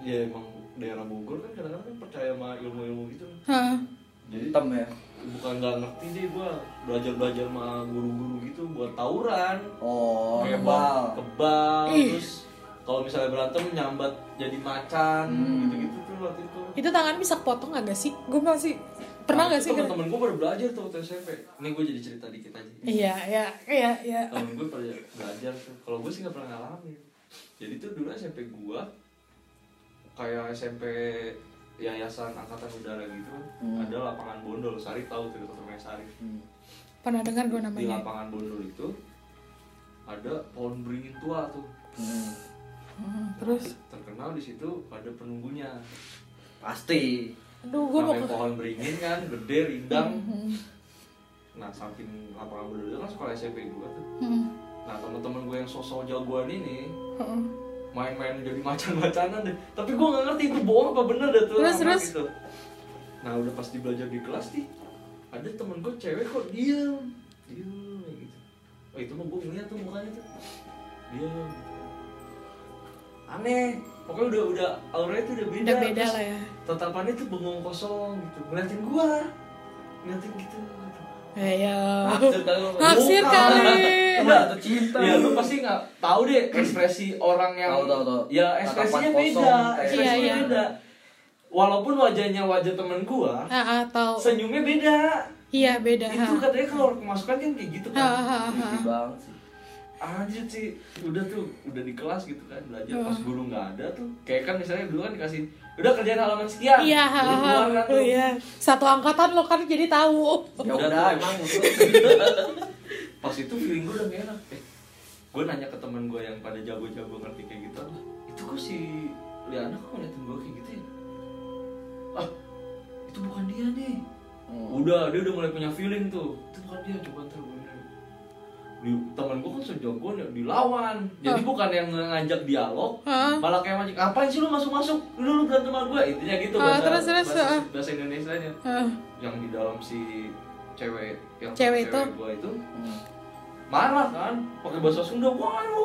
[SPEAKER 2] ya emang daerah Bogor kan kadang-kadang kan percaya sama ilmu-ilmu gitu
[SPEAKER 4] Hah.
[SPEAKER 2] jadi
[SPEAKER 3] hitam ya
[SPEAKER 2] bukan nggak ngerti deh gua belajar belajar sama guru-guru gitu buat tawuran
[SPEAKER 3] oh
[SPEAKER 2] kayak
[SPEAKER 3] kebal
[SPEAKER 2] kebal
[SPEAKER 4] Ih.
[SPEAKER 2] terus kalau misalnya berantem nyambat jadi macan
[SPEAKER 3] Hmm.
[SPEAKER 2] gitu-gitu tuh waktu itu
[SPEAKER 4] Itu tangan bisa kepotong gak, gak sih? Gue masih pernah
[SPEAKER 2] Nah,
[SPEAKER 4] gak
[SPEAKER 2] itu
[SPEAKER 4] sih?
[SPEAKER 2] temen-temen gue pada belajar tuh waktu SMP ini gue jadi cerita dikit aja
[SPEAKER 4] Iya, iya, iya, iya.
[SPEAKER 2] temen gue pada belajar tuh kalau gue sih nggak pernah ngalamin jadi tuh dulu SMP gue kayak SMP yayasan angkatan udara gitu
[SPEAKER 3] Hmm.
[SPEAKER 2] ada lapangan bondol Sarif tahu tuh namanya Sarif
[SPEAKER 3] Hmm.
[SPEAKER 4] Pernah dengar gue
[SPEAKER 2] di
[SPEAKER 4] namanya.
[SPEAKER 2] lapangan bondol itu ada pohon beringin tua tuh
[SPEAKER 3] Hmm.
[SPEAKER 4] Hmm, terus,
[SPEAKER 2] terkenal di situ ada penunggunya.
[SPEAKER 3] Pasti.
[SPEAKER 4] Aduh, gue mau
[SPEAKER 2] pohon beringin kan gede rindang.
[SPEAKER 4] Hmm,
[SPEAKER 2] nah samping lapangan itu kan sekolah SMP gue tuh.
[SPEAKER 4] Hmm,
[SPEAKER 2] nah teman-teman gue yang sosok jagoan ini
[SPEAKER 4] hmm.
[SPEAKER 2] main-main jadi macan-macanan deh. Tapi gue nggak ngerti itu bohong apa bener deh tuh
[SPEAKER 4] Terus, terus?
[SPEAKER 2] gitu nah udah pas di belajar di kelas nih ada temen gue cewek kok diam diam kayak gitu. Oh itu mah gue ngeliat tuh mukanya tuh. Diam aneh pokoknya udah udah auranya tuh udah beda
[SPEAKER 4] Udah beda
[SPEAKER 2] Terus
[SPEAKER 4] lah ya.
[SPEAKER 2] tatapannya tuh bengong kosong gitu ngeliatin gue ngeliatin gitu
[SPEAKER 4] Eh, ya.
[SPEAKER 3] naksir kali lo
[SPEAKER 4] Naksir kali.
[SPEAKER 2] Enggak,
[SPEAKER 3] jatuh cinta
[SPEAKER 2] Ya lu pasti nggak tahu deh ekspresi orang yang
[SPEAKER 3] Tahu, tahu, tahu.
[SPEAKER 2] Ya ekspresinya beda,
[SPEAKER 3] kosong, kayak
[SPEAKER 2] ekspresinya
[SPEAKER 4] Iya, iya.
[SPEAKER 2] beda. Walaupun wajahnya wajah temen gua,
[SPEAKER 4] Ah, ah, tahu.
[SPEAKER 2] senyumnya beda.
[SPEAKER 4] iya beda
[SPEAKER 2] itu katanya kalau kemasukan kan kayak gitu
[SPEAKER 4] Ha,
[SPEAKER 2] kan
[SPEAKER 4] ha, ha.
[SPEAKER 3] Creepy banget sih
[SPEAKER 2] anjir sih udah tuh udah di kelas gitu kan belajar. Pas guru nggak ada tuh kayak kan misalnya dulu kan dikasih udah kerjaan halaman sekian.
[SPEAKER 4] Iya
[SPEAKER 2] kan tuh.
[SPEAKER 4] iya. Satu angkatan lo kan jadi tahu.
[SPEAKER 3] Ya
[SPEAKER 2] Udah
[SPEAKER 3] udah <laughs>
[SPEAKER 2] tuh.
[SPEAKER 3] emang
[SPEAKER 2] pas itu feeling gue udah gak enak. Eh gue nanya ke temen gue yang pada jago-jago ngerti kayak gitu itu kok si Liana kok ngeliatin gue kayak gitu ya? Ah itu bukan dia nih.
[SPEAKER 3] Hmm.
[SPEAKER 2] udah dia udah mulai punya feeling tuh. Itu bukan dia coba ntar gue di temen gue kan sejago nih dilawan. Jadi bukan yang ngajak dialog
[SPEAKER 4] Hah?
[SPEAKER 2] malah kayak macam ngapain sih lu masuk masuk lu lu berantem sama gue intinya gitu
[SPEAKER 4] Ah,
[SPEAKER 2] bahasa
[SPEAKER 4] terus, terus,
[SPEAKER 2] bahasa,
[SPEAKER 4] ah.
[SPEAKER 2] bahasa Indonesia nya
[SPEAKER 4] Ah,
[SPEAKER 2] yang di dalam si cewek yang
[SPEAKER 4] Cewek itu?
[SPEAKER 2] gue itu
[SPEAKER 3] Hmm.
[SPEAKER 2] marah kan pakai bahasa Sunda wah lu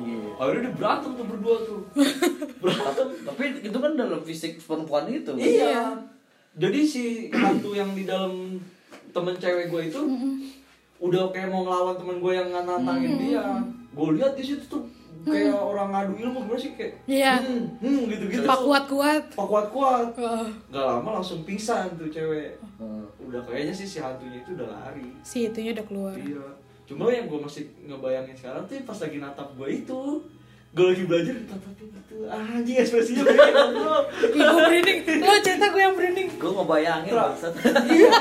[SPEAKER 3] Iya.
[SPEAKER 2] akhirnya dia berantem tuh berdua tuh. <laughs> Berantem.
[SPEAKER 3] Tapi itu kan dalam fisik perempuan itu.
[SPEAKER 2] Iya. Jadi si hantu yang di dalam temen cewek gue itu udah kayak mau ngelawan temen gue yang nantangin dia. Gue lihat di situ tuh kayak orang ngadu ilmu gimana sih? Kayak
[SPEAKER 4] Iya.
[SPEAKER 2] hmm, hmm, gitu gitu
[SPEAKER 4] pak kuat kuat
[SPEAKER 2] pak kuat kuat
[SPEAKER 4] Wah,
[SPEAKER 2] gak lama langsung pingsan tuh cewek.
[SPEAKER 3] Hmm.
[SPEAKER 2] udah kayaknya sih si hantunya itu udah lari.
[SPEAKER 4] Si itunya udah keluar.
[SPEAKER 2] Iya. Cuma yang gue masih ngebayangin sekarang tuh pas lagi natap gue itu gue lagi belajar ditatapin gitu anjing ekspresinya beda bro
[SPEAKER 4] Ih, gue merinding. Lo cerita gue yang merinding.
[SPEAKER 3] Gue ngebayangin bangsat.
[SPEAKER 2] Iya.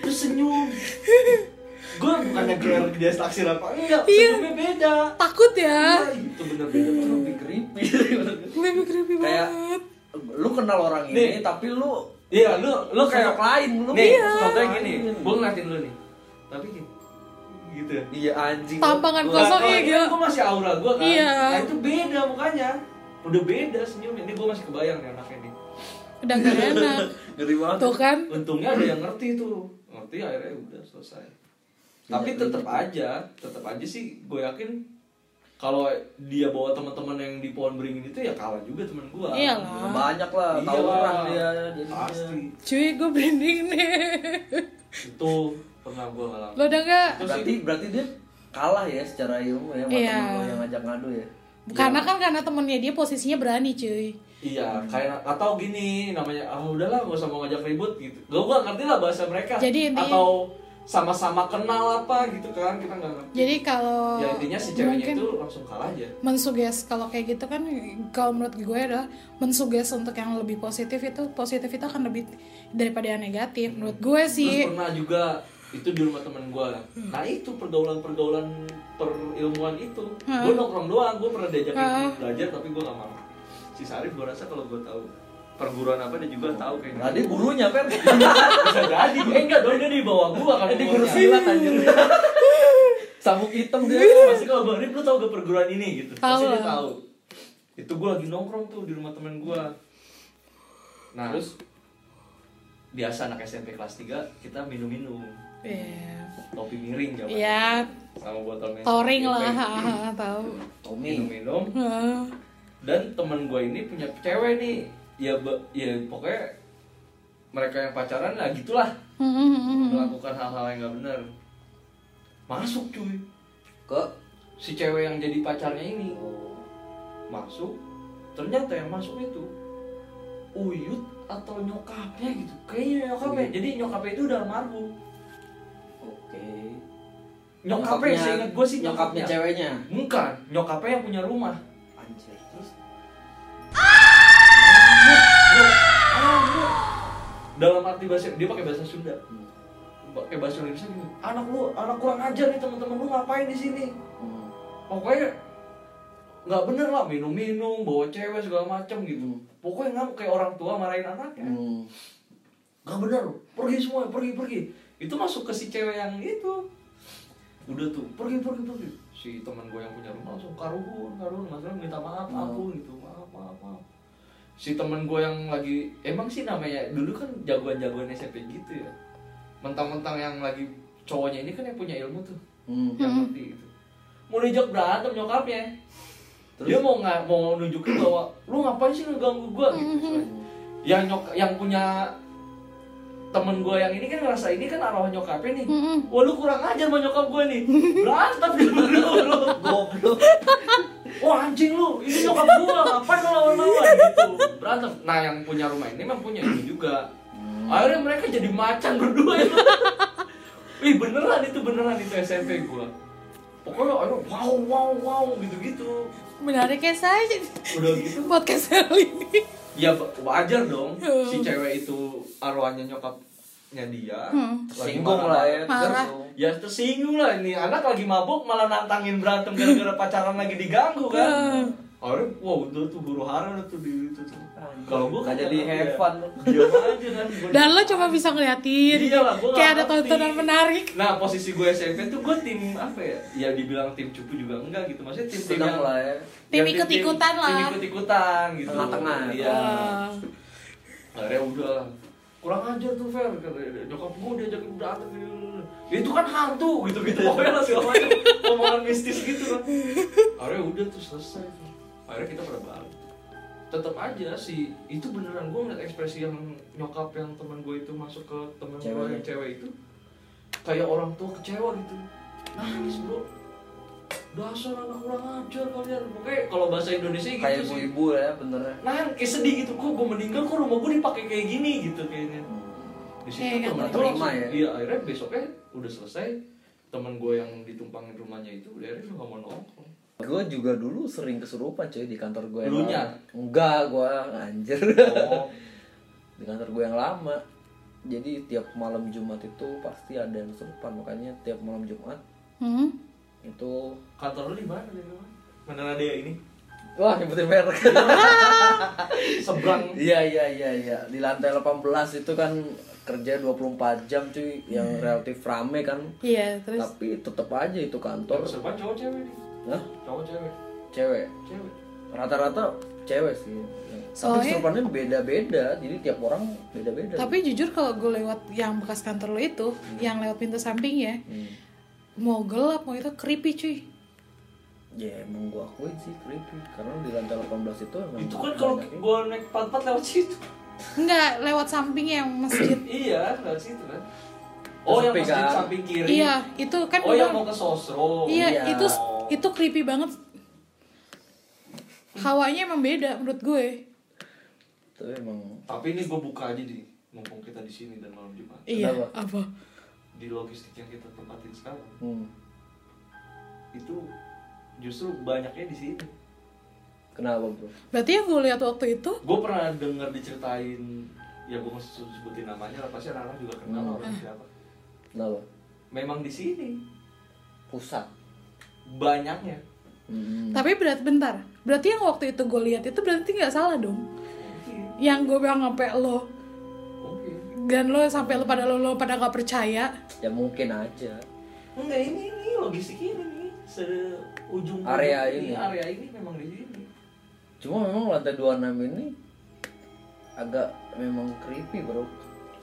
[SPEAKER 2] Terus senyum <laughs> gue bukannya gelar dia taksir apa enggak.
[SPEAKER 4] Iya.
[SPEAKER 2] beda.
[SPEAKER 4] Takut ya.
[SPEAKER 2] Iya, itu bener beda
[SPEAKER 3] lebih creepy.
[SPEAKER 4] Lebih creepy
[SPEAKER 3] kayak
[SPEAKER 4] banget.
[SPEAKER 3] lu kenal orang
[SPEAKER 2] Nih.
[SPEAKER 3] ini tapi lu
[SPEAKER 2] iya lu lu kayak
[SPEAKER 3] lain lu.
[SPEAKER 2] nih
[SPEAKER 3] Iya.
[SPEAKER 2] contohnya gini gue ngeliatin lu nih. Tapi gini gitu ya?
[SPEAKER 3] Iya anjing.
[SPEAKER 4] Tampangan
[SPEAKER 3] Gua-
[SPEAKER 4] kosong, iya,
[SPEAKER 2] ini
[SPEAKER 4] gila.
[SPEAKER 2] kan gue masih aura gue kan.
[SPEAKER 4] Iya.
[SPEAKER 2] nah itu beda mukanya. Udah beda senyumnya. Ini gue masih kebayang nih anaknya nih
[SPEAKER 4] udah gak enak. <laughs>
[SPEAKER 3] Ngeri banget.
[SPEAKER 4] Tuh kan.
[SPEAKER 2] Untungnya ada yang ngerti tuh. Ngerti akhirnya udah selesai tapi
[SPEAKER 3] Iya,
[SPEAKER 2] tetap
[SPEAKER 3] iya.
[SPEAKER 2] aja tetap aja sih gue yakin kalau dia bawa teman-teman yang di pohon beringin itu ya kalah juga teman gue
[SPEAKER 4] Iyalah.
[SPEAKER 3] banyak lah
[SPEAKER 2] Iya
[SPEAKER 3] tahu
[SPEAKER 2] lah.
[SPEAKER 3] orang dia jadinya.
[SPEAKER 2] pasti
[SPEAKER 4] cuy gue merinding nih
[SPEAKER 2] itu pernah gue ngalamin
[SPEAKER 4] lo udah gak
[SPEAKER 2] Terus
[SPEAKER 3] berarti berarti dia kalah ya secara ilmu ya sama
[SPEAKER 4] Iya.
[SPEAKER 3] temen yang ngajak ngadu ya
[SPEAKER 4] karena kan karena temennya dia posisinya berani cuy
[SPEAKER 2] Iya, kayak atau gini namanya, ah udahlah gak usah mau ngajak ribut gitu. Gue gak ngerti lah bahasa mereka.
[SPEAKER 4] Jadi intinya-
[SPEAKER 2] atau sama-sama kenal apa gitu kan kita nggak ngerti.
[SPEAKER 4] jadi kalau
[SPEAKER 2] ya intinya si ceweknya itu langsung kalah aja.
[SPEAKER 4] mensuges kalau kayak gitu kan kalau menurut gue adalah mensuges untuk yang lebih positif itu positif itu akan lebih daripada yang negatif menurut gue sih
[SPEAKER 2] Terus pernah juga itu di rumah temen gue. Nah itu pergaulan-pergaulan perilmuan itu, gue nongkrong doang. Gue pernah diajakin
[SPEAKER 4] Hah?
[SPEAKER 2] belajar tapi gue gak mau. Si Sarif gue rasa kalau gue tahu perguruan apa dia juga tahu kayaknya.
[SPEAKER 3] Tadi gurunya kan <laughs>
[SPEAKER 2] bisa jadi. Eh enggak dong dia di bawah gue kan
[SPEAKER 3] di guru silat anjir. <laughs> Sabuk hitam dia.
[SPEAKER 2] Pasti kalau Bang Rip lu tau gak perguruan ini gitu
[SPEAKER 4] Tahu
[SPEAKER 2] Pasti dia tahu Itu gue lagi nongkrong tuh di rumah temen gue Nah terus Biasa anak SMP kelas 3 Kita minum-minum
[SPEAKER 4] Iya.
[SPEAKER 2] Topi miring zaman
[SPEAKER 4] Iya,
[SPEAKER 2] Sama botol Nescafe.
[SPEAKER 4] touring lah, tahu.
[SPEAKER 2] Minum-minum. Dan temen gue ini punya cewek nih Ya, be- ya pokoknya mereka yang pacaran lah gitulah.
[SPEAKER 4] Hmm,
[SPEAKER 2] melakukan hal-hal yang gak benar masuk cuy.
[SPEAKER 3] Ke
[SPEAKER 2] si cewek yang jadi pacarnya ini. Masuk. Ternyata yang masuk itu Uyut atau nyokapnya gitu. Kayaknya nyokapnya. Jadi nyokapnya itu udah almarhum
[SPEAKER 3] Oke.
[SPEAKER 2] nyokapnya seingat gue sih
[SPEAKER 3] nyokapnya ceweknya.
[SPEAKER 2] bukan. Nyokapnya yang punya rumah dalam arti bahasa dia pakai bahasa Sunda. Pakai bahasa Indonesia gini anak lu anak kurang ajar nih teman-teman lu ngapain di sini?
[SPEAKER 3] Hmm.
[SPEAKER 2] pokoknya nggak bener lah minum-minum bawa cewek segala macam gitu.
[SPEAKER 3] Hmm.
[SPEAKER 2] pokoknya nggak kayak orang tua marahin anaknya.
[SPEAKER 3] Hmm.
[SPEAKER 2] nggak bener pergi semua pergi pergi. Itu masuk ke si cewek yang itu. Udah tuh. Pergi pergi pergi. Si teman gue yang punya rumah langsung karuhun karuhun. Maksudnya minta maaf
[SPEAKER 3] Hmm.
[SPEAKER 2] aku gitu. Maaf maaf maaf si teman gue yang lagi emang sih namanya dulu kan jagoan-jagoan SMP gitu ya. Mentang-mentang yang lagi cowoknya ini kan yang punya ilmu tuh.
[SPEAKER 3] Hmm.
[SPEAKER 2] yang ngerti gitu. Mau diajak berantem nyokapnya.
[SPEAKER 3] Terus?
[SPEAKER 2] dia mau nggak mau nunjukin bahwa lu ngapain sih ngeganggu gua? Gitu yang nyok yang punya temen gue yang ini kan ngerasa ini kan arwah nyokapnya nih.
[SPEAKER 4] Hmm,
[SPEAKER 2] wah lu kurang ajar sama nyokap gue nih. Berantem dulu <laughs>
[SPEAKER 3] Goblok.
[SPEAKER 2] Wah anjing lu ini nyokap gua ngapain lu lawan-lawan gitu. Berantem. Nah yang punya rumah ini memang punya ini juga. Akhirnya mereka jadi macan berdua itu Ih beneran itu beneran itu SMP gua. Pokoknya aduh wow wow wow gitu gitu
[SPEAKER 4] Menarik ya saya
[SPEAKER 2] udah gitu.
[SPEAKER 4] Podcast kali ini.
[SPEAKER 2] ya wajar dong
[SPEAKER 4] Hmm.
[SPEAKER 2] si cewek itu arwahnya nyokapnya dia
[SPEAKER 4] Hmm.
[SPEAKER 2] lagi
[SPEAKER 3] Singgung lah ya.
[SPEAKER 4] Marah.
[SPEAKER 3] tersinggung.
[SPEAKER 2] ya tersinggung lah ini anak lagi mabuk malah nantangin berantem gara-gara pacaran lagi diganggu kan
[SPEAKER 4] Hmm.
[SPEAKER 2] Akhirnya, wow, udah tuh huru hara tuh di itu tuh. Kalau gua
[SPEAKER 3] Nggak
[SPEAKER 2] kan
[SPEAKER 3] jadi
[SPEAKER 2] ya,
[SPEAKER 3] have fun. <laughs>
[SPEAKER 2] Diam aja kan. Gua-
[SPEAKER 4] Dan lo cuma bisa ngeliatin.
[SPEAKER 2] Iya lah, gua nggak
[SPEAKER 4] Kayak ada tontonan menarik.
[SPEAKER 2] Nah, posisi gue SMP tuh gue tim apa ya? Ya dibilang tim cupu juga enggak gitu. Maksudnya tim tim
[SPEAKER 3] Sedang
[SPEAKER 2] yang
[SPEAKER 3] lah ya.
[SPEAKER 4] Tim ikut-ikutan lah.
[SPEAKER 2] Tim ikut-ikutan gitu.
[SPEAKER 3] Tengah-tengah.
[SPEAKER 2] Iya. Akhirnya udah lah. Kurang ajar tuh Fer, nyokap gue diajakin berantem gitu. Itu kan hantu gitu-gitu pokoknya lah segala macam omongan mistis gitu kan. Akhirnya udah tuh selesai tuh. Akhirnya kita pada balik. Tetap aja sih, itu beneran gue ngeliat ekspresi yang nyokap yang teman gue itu masuk ke temen gue yang cewek itu kayak orang tua kecewa gitu nangis bro dasar anak kurang ajar kalian pokoknya kalau bahasa Indonesia gitu
[SPEAKER 3] Kayak
[SPEAKER 2] sih
[SPEAKER 3] ibu-ibu ya benernya.
[SPEAKER 2] nangis sedih gitu kok gue meninggal kok rumah gue dipakai kayak gini gitu kayaknya di situ
[SPEAKER 4] Kayak
[SPEAKER 2] temen
[SPEAKER 4] nggak
[SPEAKER 2] gue langsung-
[SPEAKER 3] ya?
[SPEAKER 2] iya akhirnya besoknya udah selesai temen gue yang ditumpangin rumahnya itu udah akhirnya udah gak mau nongkrong
[SPEAKER 3] Gue juga dulu sering kesurupan cuy di kantor gue yang lama. Enggak, gue anjir.
[SPEAKER 2] oh <laughs>
[SPEAKER 3] di kantor gue yang lama. Jadi tiap malam Jumat itu pasti ada yang kesurupan. Makanya tiap malam Jumat
[SPEAKER 4] Hmm?
[SPEAKER 3] Itu
[SPEAKER 2] kantor lu di mana di mana mana ada ini
[SPEAKER 3] wah nyebutin merek. <laughs>
[SPEAKER 2] seberang
[SPEAKER 3] Iya iya iya iya. Di lantai 18 itu kan kerja 24 jam cuy yang relatif rame kan.
[SPEAKER 4] Iya, terus
[SPEAKER 3] Tapi tetap aja itu kantor.
[SPEAKER 2] seberang cowok cewek nih
[SPEAKER 3] Hah?
[SPEAKER 2] cowok cewek
[SPEAKER 3] Cewek.
[SPEAKER 2] cewek
[SPEAKER 3] Rata-rata cewek sih. Tapi
[SPEAKER 4] Soalnya-
[SPEAKER 3] kesurupannya beda-beda. Jadi tiap orang beda-beda.
[SPEAKER 4] tapi jujur kalau gue lewat yang bekas kantor lo itu, yang lewat pintu samping ya,
[SPEAKER 3] Hmm.
[SPEAKER 4] Mau gelap mau itu creepy cuy.
[SPEAKER 3] Ya emang gua akuin sih creepy karena di lantai 18 itu emang
[SPEAKER 2] itu kan kalau gue naik pat-pat lewat situ
[SPEAKER 4] Enggak, lewat samping yang masjid. <clears throat>
[SPEAKER 2] iya lewat situ kan oh yang
[SPEAKER 3] Sepi
[SPEAKER 2] masjid
[SPEAKER 3] kan?
[SPEAKER 2] samping kiri
[SPEAKER 4] iya, itu kan
[SPEAKER 2] oh
[SPEAKER 4] gua-
[SPEAKER 2] yang mau ke sosro
[SPEAKER 4] Iya,
[SPEAKER 3] Iya.
[SPEAKER 4] itu itu creepy banget. Hawanya emang beda menurut gue.
[SPEAKER 3] Tapi emang
[SPEAKER 2] tapi ini gue buka aja di mumpung kita di sini dan malam jumat
[SPEAKER 4] Iya,
[SPEAKER 3] Kenapa?
[SPEAKER 4] apa?
[SPEAKER 2] Di logistik yang kita tempatin sekarang
[SPEAKER 3] hmm.
[SPEAKER 2] itu justru banyaknya di sini
[SPEAKER 3] Kenapa bro?
[SPEAKER 4] Berarti yang gue lihat waktu itu
[SPEAKER 2] gue pernah dengar diceritain ya gue mesti sebutin namanya lah pasti anak-anak juga kenal
[SPEAKER 3] Hmm.
[SPEAKER 2] orang siapa
[SPEAKER 3] Kenapa?
[SPEAKER 2] memang di sini
[SPEAKER 3] Pusat.
[SPEAKER 2] banyaknya
[SPEAKER 3] Hmm.
[SPEAKER 4] Tapi berat bentar. Berarti yang waktu itu gue lihat itu berarti nggak salah dong.
[SPEAKER 2] mungkin
[SPEAKER 4] Yang gue bilang sampai lo dan lo sampai lo pada lo, lo pada nggak percaya.
[SPEAKER 3] Ya mungkin aja.
[SPEAKER 2] enggak ini ini logistik ini nih seujung
[SPEAKER 3] Area
[SPEAKER 2] ujung
[SPEAKER 3] ini.
[SPEAKER 2] area ini memang di sini
[SPEAKER 3] Cuma memang lantai 26 ini agak memang creepy bro.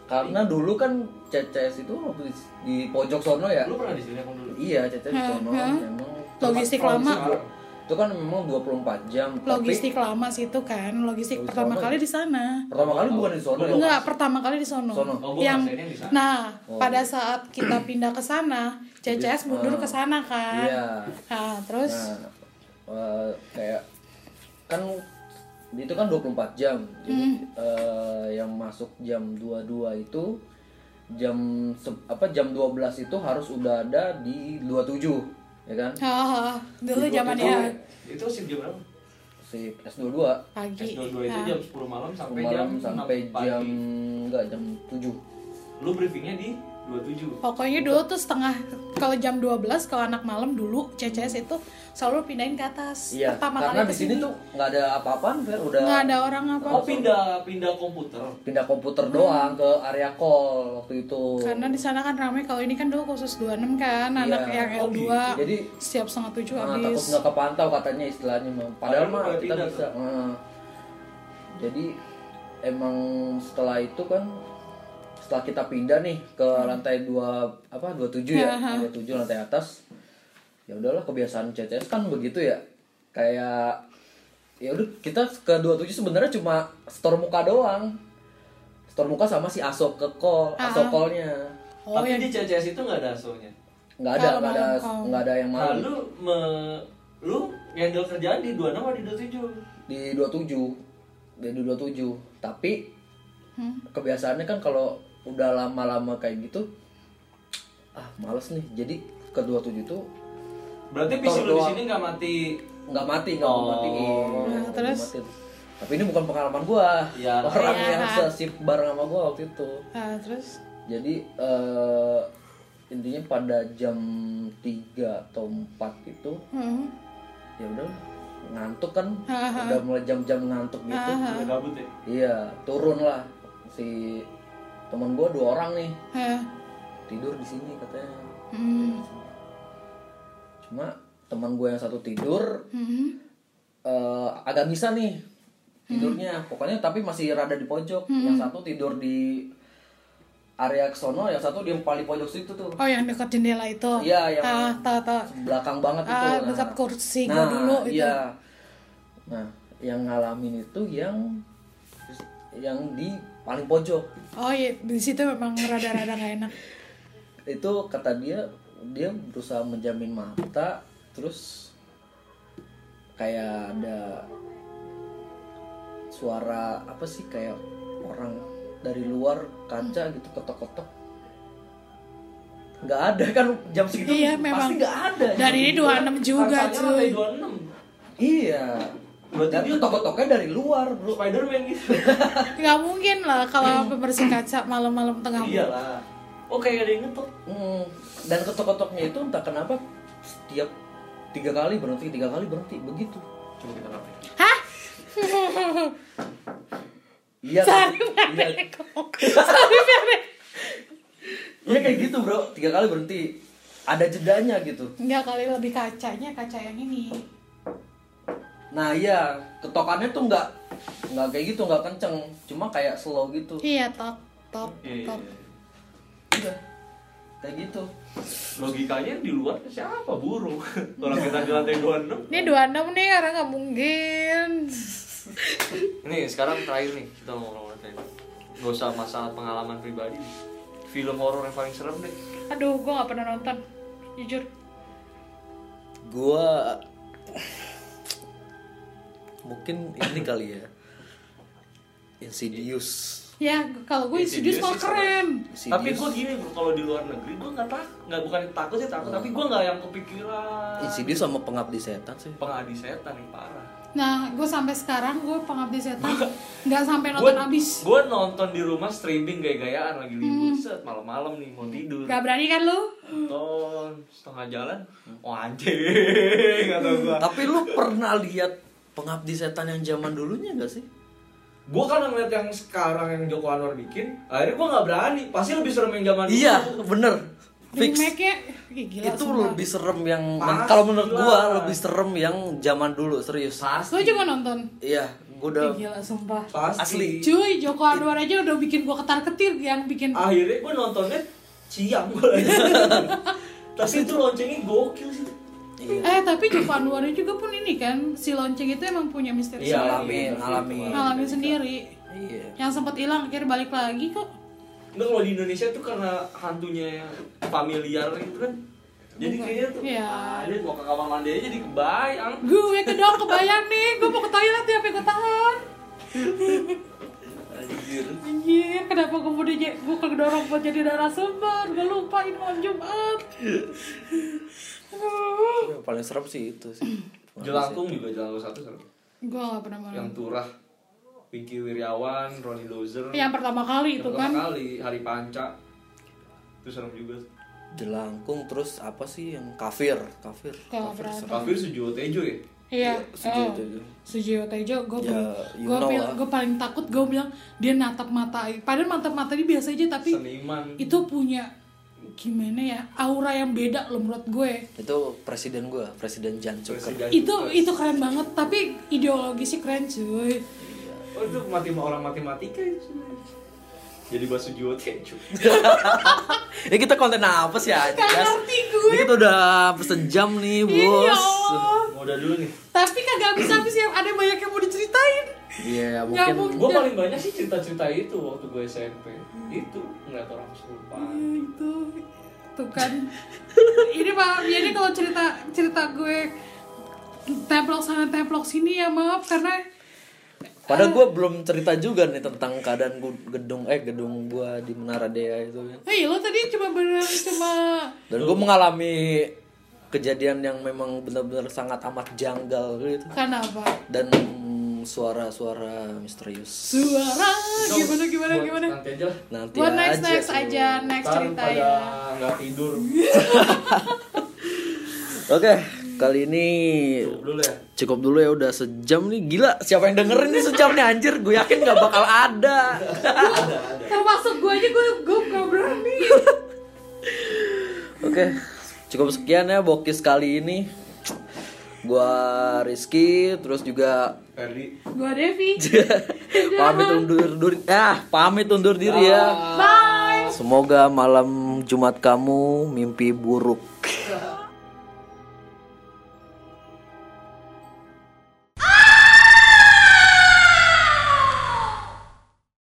[SPEAKER 3] Karena dulu kan CCS itu waktu di, di pojok sono ya.
[SPEAKER 2] lu pernah di sini emang dulu
[SPEAKER 3] Iya, CCS di sono memang
[SPEAKER 4] Logistik lama.
[SPEAKER 3] logistik- Itu kan memang 24 jam.
[SPEAKER 4] Logistik lama sih itu kan. Logistik
[SPEAKER 3] Logistik
[SPEAKER 4] pertama
[SPEAKER 3] lama
[SPEAKER 4] kali
[SPEAKER 3] ya?
[SPEAKER 4] di sana.
[SPEAKER 3] Tapi pertama kali bukan di sono ya.
[SPEAKER 4] Enggak, pertama kali di sono.
[SPEAKER 3] Sono.
[SPEAKER 2] Oh,
[SPEAKER 4] yang
[SPEAKER 2] ngerasainnya di sana.
[SPEAKER 4] Nah,
[SPEAKER 3] Oh.
[SPEAKER 4] pada saat kita <clears throat> pindah ke sana, CCS mundur
[SPEAKER 3] Ah.
[SPEAKER 4] ke sana kan.
[SPEAKER 3] Iya.
[SPEAKER 4] Nah, terus
[SPEAKER 3] Nah, eh, kayak kan itu kan 24 jam. Jadi eh, yang masuk jam 22 itu jam apa jam 12 itu harus udah ada di 27, ya kan?
[SPEAKER 4] ah, dulu
[SPEAKER 3] Di
[SPEAKER 4] zaman
[SPEAKER 3] waktu
[SPEAKER 4] ya
[SPEAKER 2] itu shift jam berapa
[SPEAKER 3] Si S22
[SPEAKER 4] pagi.
[SPEAKER 2] S22 itu jam 10 malam sampai
[SPEAKER 3] malam
[SPEAKER 2] jam
[SPEAKER 3] sampai
[SPEAKER 2] 6 pagi.
[SPEAKER 3] jam enggak jam 7.
[SPEAKER 2] lu briefingnya di 27
[SPEAKER 4] Pokoknya dulu tuh setengah kalau jam 12 kalau anak malam dulu CCS itu selalu pindahin ke atas.
[SPEAKER 3] Iya,
[SPEAKER 4] Pertama
[SPEAKER 3] karena
[SPEAKER 4] kali
[SPEAKER 3] di sini tuh nggak ada apa-apaan, Fer. Udah
[SPEAKER 4] nggak ada orang apa.
[SPEAKER 2] oh pindah pindah komputer
[SPEAKER 3] pindah komputer doang ke area call waktu itu.
[SPEAKER 4] Karena di sana kan ramai kalau ini kan dulu khusus 26 kan anak
[SPEAKER 3] Iya.
[SPEAKER 4] yang
[SPEAKER 2] Oh,
[SPEAKER 4] L2
[SPEAKER 2] gitu.
[SPEAKER 3] Jadi
[SPEAKER 4] setiap setengah tujuh
[SPEAKER 3] Nah, takut
[SPEAKER 4] habis.
[SPEAKER 3] nggak kepantau katanya istilahnya. Padahal mah kita bisa. Heeh. Jadi emang setelah itu kan setelah kita pindah nih ke lantai dua apa 27 ya,
[SPEAKER 4] Aha.
[SPEAKER 3] 27 lantai atas. Ya udahlah kebiasaan CCS kan begitu ya. Kayak ya udah kita ke 27 sebenarnya cuma store muka doang. Store muka sama si Asok ke call,
[SPEAKER 4] Ah.
[SPEAKER 3] Asok callnya.
[SPEAKER 4] Oh
[SPEAKER 2] tapi
[SPEAKER 4] ya.
[SPEAKER 2] di CCS itu nggak ada asonya
[SPEAKER 3] nggak ada nggak ada nggak ada yang
[SPEAKER 2] nah
[SPEAKER 3] malu
[SPEAKER 2] lu me, lu handle kerjaan di 26 atau di 27
[SPEAKER 3] di 27 di 27 tapi
[SPEAKER 4] Hmm.
[SPEAKER 3] kebiasaannya kan kalau udah lama-lama kayak gitu ah males nih jadi kedua tujuh tuh
[SPEAKER 2] Berarti PC lu di sini nggak mati.
[SPEAKER 3] nggak mati nggak
[SPEAKER 2] Oh.
[SPEAKER 4] Nah,
[SPEAKER 3] Nggak
[SPEAKER 4] terus?
[SPEAKER 3] matiin. tapi ini bukan pengalaman gua
[SPEAKER 2] Iya.
[SPEAKER 3] orang
[SPEAKER 4] Iya.
[SPEAKER 3] yang sesip bareng sama gua waktu itu
[SPEAKER 4] Nah, terus
[SPEAKER 3] jadi eh, intinya pada jam 3 atau 4 itu
[SPEAKER 4] hmm.
[SPEAKER 3] ya udah ngantuk kan
[SPEAKER 4] Haha.
[SPEAKER 3] udah mulai jam-jam ngantuk gitu.
[SPEAKER 2] Udah gabut ya.
[SPEAKER 3] iya turun lah si teman gua dua orang nih
[SPEAKER 4] Ya.
[SPEAKER 3] tidur di sini katanya
[SPEAKER 4] Hmm.
[SPEAKER 3] cuma teman gue yang satu tidur
[SPEAKER 4] Hmm.
[SPEAKER 3] eh, agak bisa nih tidurnya pokoknya tapi masih rada di pojok yang satu tidur di area kesono yang satu di paling pojok situ tuh
[SPEAKER 4] Oh yang dekat jendela itu?
[SPEAKER 3] Iya, yang-
[SPEAKER 4] ah, tahu tahu.
[SPEAKER 3] belakang banget itu
[SPEAKER 4] Ah,
[SPEAKER 3] Nah.
[SPEAKER 4] dekat kursi gua
[SPEAKER 3] nah,
[SPEAKER 4] dulu itu.
[SPEAKER 3] iya nah yang ngalamin itu yang yang di paling pojok
[SPEAKER 4] Oh iya, di situ memang rada-rada gak enak.
[SPEAKER 3] itu kata dia dia berusaha menjamin mata terus kayak ada suara apa sih kayak orang dari luar kaca gitu ketok-ketok nggak ada kan jam segitu
[SPEAKER 4] Iya,
[SPEAKER 3] pasti
[SPEAKER 4] memang.
[SPEAKER 3] nggak ada
[SPEAKER 4] Dan ini 26 juga,
[SPEAKER 2] Kancanya
[SPEAKER 4] cuy.
[SPEAKER 2] lantai 26.
[SPEAKER 3] iya
[SPEAKER 2] Berarti dia-
[SPEAKER 3] ketok-ketoknya dari luar bro
[SPEAKER 2] Spiderman gitu. <laughs>
[SPEAKER 4] Gak mungkin lah kalau pembersih kaca malam-malam tengah malam.
[SPEAKER 2] Iyalah. Oh kayak ada yang ngetok.
[SPEAKER 3] Hmm, dan ketok-ketoknya itu entah kenapa setiap tiga kali berhenti tiga kali berhenti begitu
[SPEAKER 2] Coba kita rapi.
[SPEAKER 4] Hah? <laughs>
[SPEAKER 3] iya
[SPEAKER 4] Sorry,
[SPEAKER 3] iya. <laughs>
[SPEAKER 4] Sorry.
[SPEAKER 3] Iya kayak gitu bro, tiga kali berhenti. Ada jedanya gitu.
[SPEAKER 4] Enggak kali lebih kacanya, kaca yang ini.
[SPEAKER 3] Nah iya, ketokannya tuh nggak nggak kayak gitu, nggak kenceng, cuma kayak slow gitu.
[SPEAKER 4] Iya, top, top,
[SPEAKER 2] Iya.
[SPEAKER 4] top.
[SPEAKER 3] Iya, kayak gitu.
[SPEAKER 2] Logikanya di luar siapa burung? <laughs> Orang kita di lantai 26.
[SPEAKER 4] Ini 26 nih, orang nggak mungkin.
[SPEAKER 2] Nih sekarang terakhir nih kita ngomong tadi. Gak usah masalah pengalaman pribadi. Film horor yang paling serem deh.
[SPEAKER 4] Aduh, gue nggak pernah nonton. Jujur.
[SPEAKER 5] Gua mungkin ini <laughs> kali ya. Insidious.
[SPEAKER 4] Ya, kalau gue
[SPEAKER 2] Insidious
[SPEAKER 4] malah keren.
[SPEAKER 2] Tapi gue gini bro, kalau di luar negeri gue nggak tak, nggak bukan takut sih takut, tapi gue nggak yang kepikiran.
[SPEAKER 5] Insidious sama pengabdi setan sih.
[SPEAKER 2] Pengabdi setan nih parah.
[SPEAKER 4] Nah, gue sampai sekarang gue pengabdi setan nggak sampai nonton abis.
[SPEAKER 2] Gue nonton di rumah streaming gaya-gayaan lagi libur set malam-malam nih mau tidur.
[SPEAKER 4] Gak berani kan lu?
[SPEAKER 2] Nonton setengah jalan, oh anjing <laughs> gue.
[SPEAKER 5] Tapi lu pernah lihat pengabdi setan yang zaman dulunya gak sih?
[SPEAKER 2] Gue kan ngeliat yang sekarang yang Joko Anwar bikin, akhirnya gue nggak berani. Pasti lebih serem yang zaman dulu.
[SPEAKER 5] Iya, bener. Fix.
[SPEAKER 4] Remake-nya gila
[SPEAKER 5] itu
[SPEAKER 4] sumpah.
[SPEAKER 5] lebih serem yang kalau menurut gua lebih serem yang zaman dulu serius.
[SPEAKER 2] Pasti.
[SPEAKER 4] Gue juga nonton.
[SPEAKER 5] Iya, gua udah
[SPEAKER 4] gila sumpah.
[SPEAKER 2] Pasti.
[SPEAKER 5] Asli.
[SPEAKER 4] Cuy, Joko Anwar aja udah bikin gue ketar-ketir yang bikin
[SPEAKER 2] Akhirnya gue nontonnya siang gue <laughs> Tapi itu loncengnya gokil sih.
[SPEAKER 5] Iya.
[SPEAKER 4] Eh tapi Joko Anwarnya juga pun ini kan si lonceng itu emang punya misteri
[SPEAKER 5] Iya,
[SPEAKER 4] sendiri.
[SPEAKER 5] alamin, alamin.
[SPEAKER 4] ngalamin sendiri.
[SPEAKER 5] Iya.
[SPEAKER 4] Yang sempat hilang akhirnya balik lagi kok.
[SPEAKER 2] Nggak kalau di Indonesia tuh karena hantunya yang familiar gitu kan. Jadi kayaknya tuh
[SPEAKER 4] Iya.
[SPEAKER 2] ah, dia mau ke kamar mandi aja jadi kebayang.
[SPEAKER 4] Gue kedok kebayang nih, gue mau ke toilet ya, tapi gue tahan.
[SPEAKER 5] Anjir.
[SPEAKER 4] Anjir, kenapa gue mau gue kedorong buat jadi narasumber, gue lupa ini malam Jumat.
[SPEAKER 5] Yang paling serem sih itu sih. <clears throat>
[SPEAKER 2] Jelangkung juga Jelangkung satu serem.
[SPEAKER 4] Gue gak pernah malam.
[SPEAKER 2] Yang Turah, Pinky Wiryawan, Ronnie Dozer.
[SPEAKER 4] Yang pertama kali itu kan.
[SPEAKER 2] pertama kali Hari Panca. Itu serem juga.
[SPEAKER 5] Jelangkung terus apa sih yang kafir? Kafir. Kafir serem.
[SPEAKER 2] Kafir Sujiwo Tejo ya.
[SPEAKER 4] Iya,
[SPEAKER 5] Sujiwo
[SPEAKER 4] oh.
[SPEAKER 5] Tejo.
[SPEAKER 4] Sujiwo Tejo, gue
[SPEAKER 5] Ya, lah.
[SPEAKER 4] gue paling takut gue bilang dia natap mata, padahal natap mata dia biasa aja tapi
[SPEAKER 2] Seniman.
[SPEAKER 4] itu punya gimana ya aura yang beda loh menurut gue.
[SPEAKER 5] Itu presiden gua, presiden Jan Cuker.
[SPEAKER 2] Presiden
[SPEAKER 4] Itu itu keren banget tapi ideologisnya keren cuy.
[SPEAKER 2] Oh itu mati orang matematika itu sebenarnya. Jadi bahasa Sujiwo Tejo.
[SPEAKER 5] Ini kita konten apa sih aja?
[SPEAKER 4] Gak ngerti gue.
[SPEAKER 5] Ini kita udah pesen jam nih,
[SPEAKER 4] Iya,
[SPEAKER 5] bos.
[SPEAKER 4] ya.
[SPEAKER 2] Mau udah dulu nih.
[SPEAKER 4] Tapi kagak habis-habis ya ada banyak yang mau diceritain.
[SPEAKER 5] Iya,
[SPEAKER 4] Nggak
[SPEAKER 5] mungkin
[SPEAKER 2] Gue paling banyak sih cerita-cerita itu waktu gue SMP. Itu ngeliat orang kesurupan.
[SPEAKER 4] Ya, itu tuh kan <laughs> ini pak jadi kalau cerita cerita gue templok sana templok sini ya maaf karena
[SPEAKER 3] Padahal gue belum cerita juga nih tentang keadaan gedung eh gedung gua di Menara Dea itu kan.
[SPEAKER 4] Hei, lo tadi cuma beneran cuma
[SPEAKER 3] Dan gue mengalami kejadian yang memang benar-benar sangat amat janggal gitu.
[SPEAKER 4] kenapa?
[SPEAKER 3] Dan suara-suara misterius.
[SPEAKER 4] Suara gimana gimana gimana?
[SPEAKER 2] Nanti aja.
[SPEAKER 3] Nanti
[SPEAKER 4] Buat next
[SPEAKER 3] aja
[SPEAKER 4] next
[SPEAKER 3] tuh.
[SPEAKER 4] aja next
[SPEAKER 2] Ntar
[SPEAKER 4] cerita
[SPEAKER 2] pada
[SPEAKER 4] ya.
[SPEAKER 2] nggak tidur. <laughs>
[SPEAKER 3] Oke, kali ini
[SPEAKER 2] Dulu ya.
[SPEAKER 3] cukup dulu ya udah sejam nih gila siapa yang dengerin nih sejam nih anjir gue yakin nggak bakal ada
[SPEAKER 4] Termasuk gue aja gue gue gak berani. <laughs>
[SPEAKER 3] oke cukup sekian ya bokis kali ini gua Rizky terus juga
[SPEAKER 2] Ferdi.
[SPEAKER 4] Gue Devi. <laughs>
[SPEAKER 3] pamit undur diri ah pamit undur diri ya
[SPEAKER 4] Bye.
[SPEAKER 3] semoga malam Jumat kamu mimpi buruk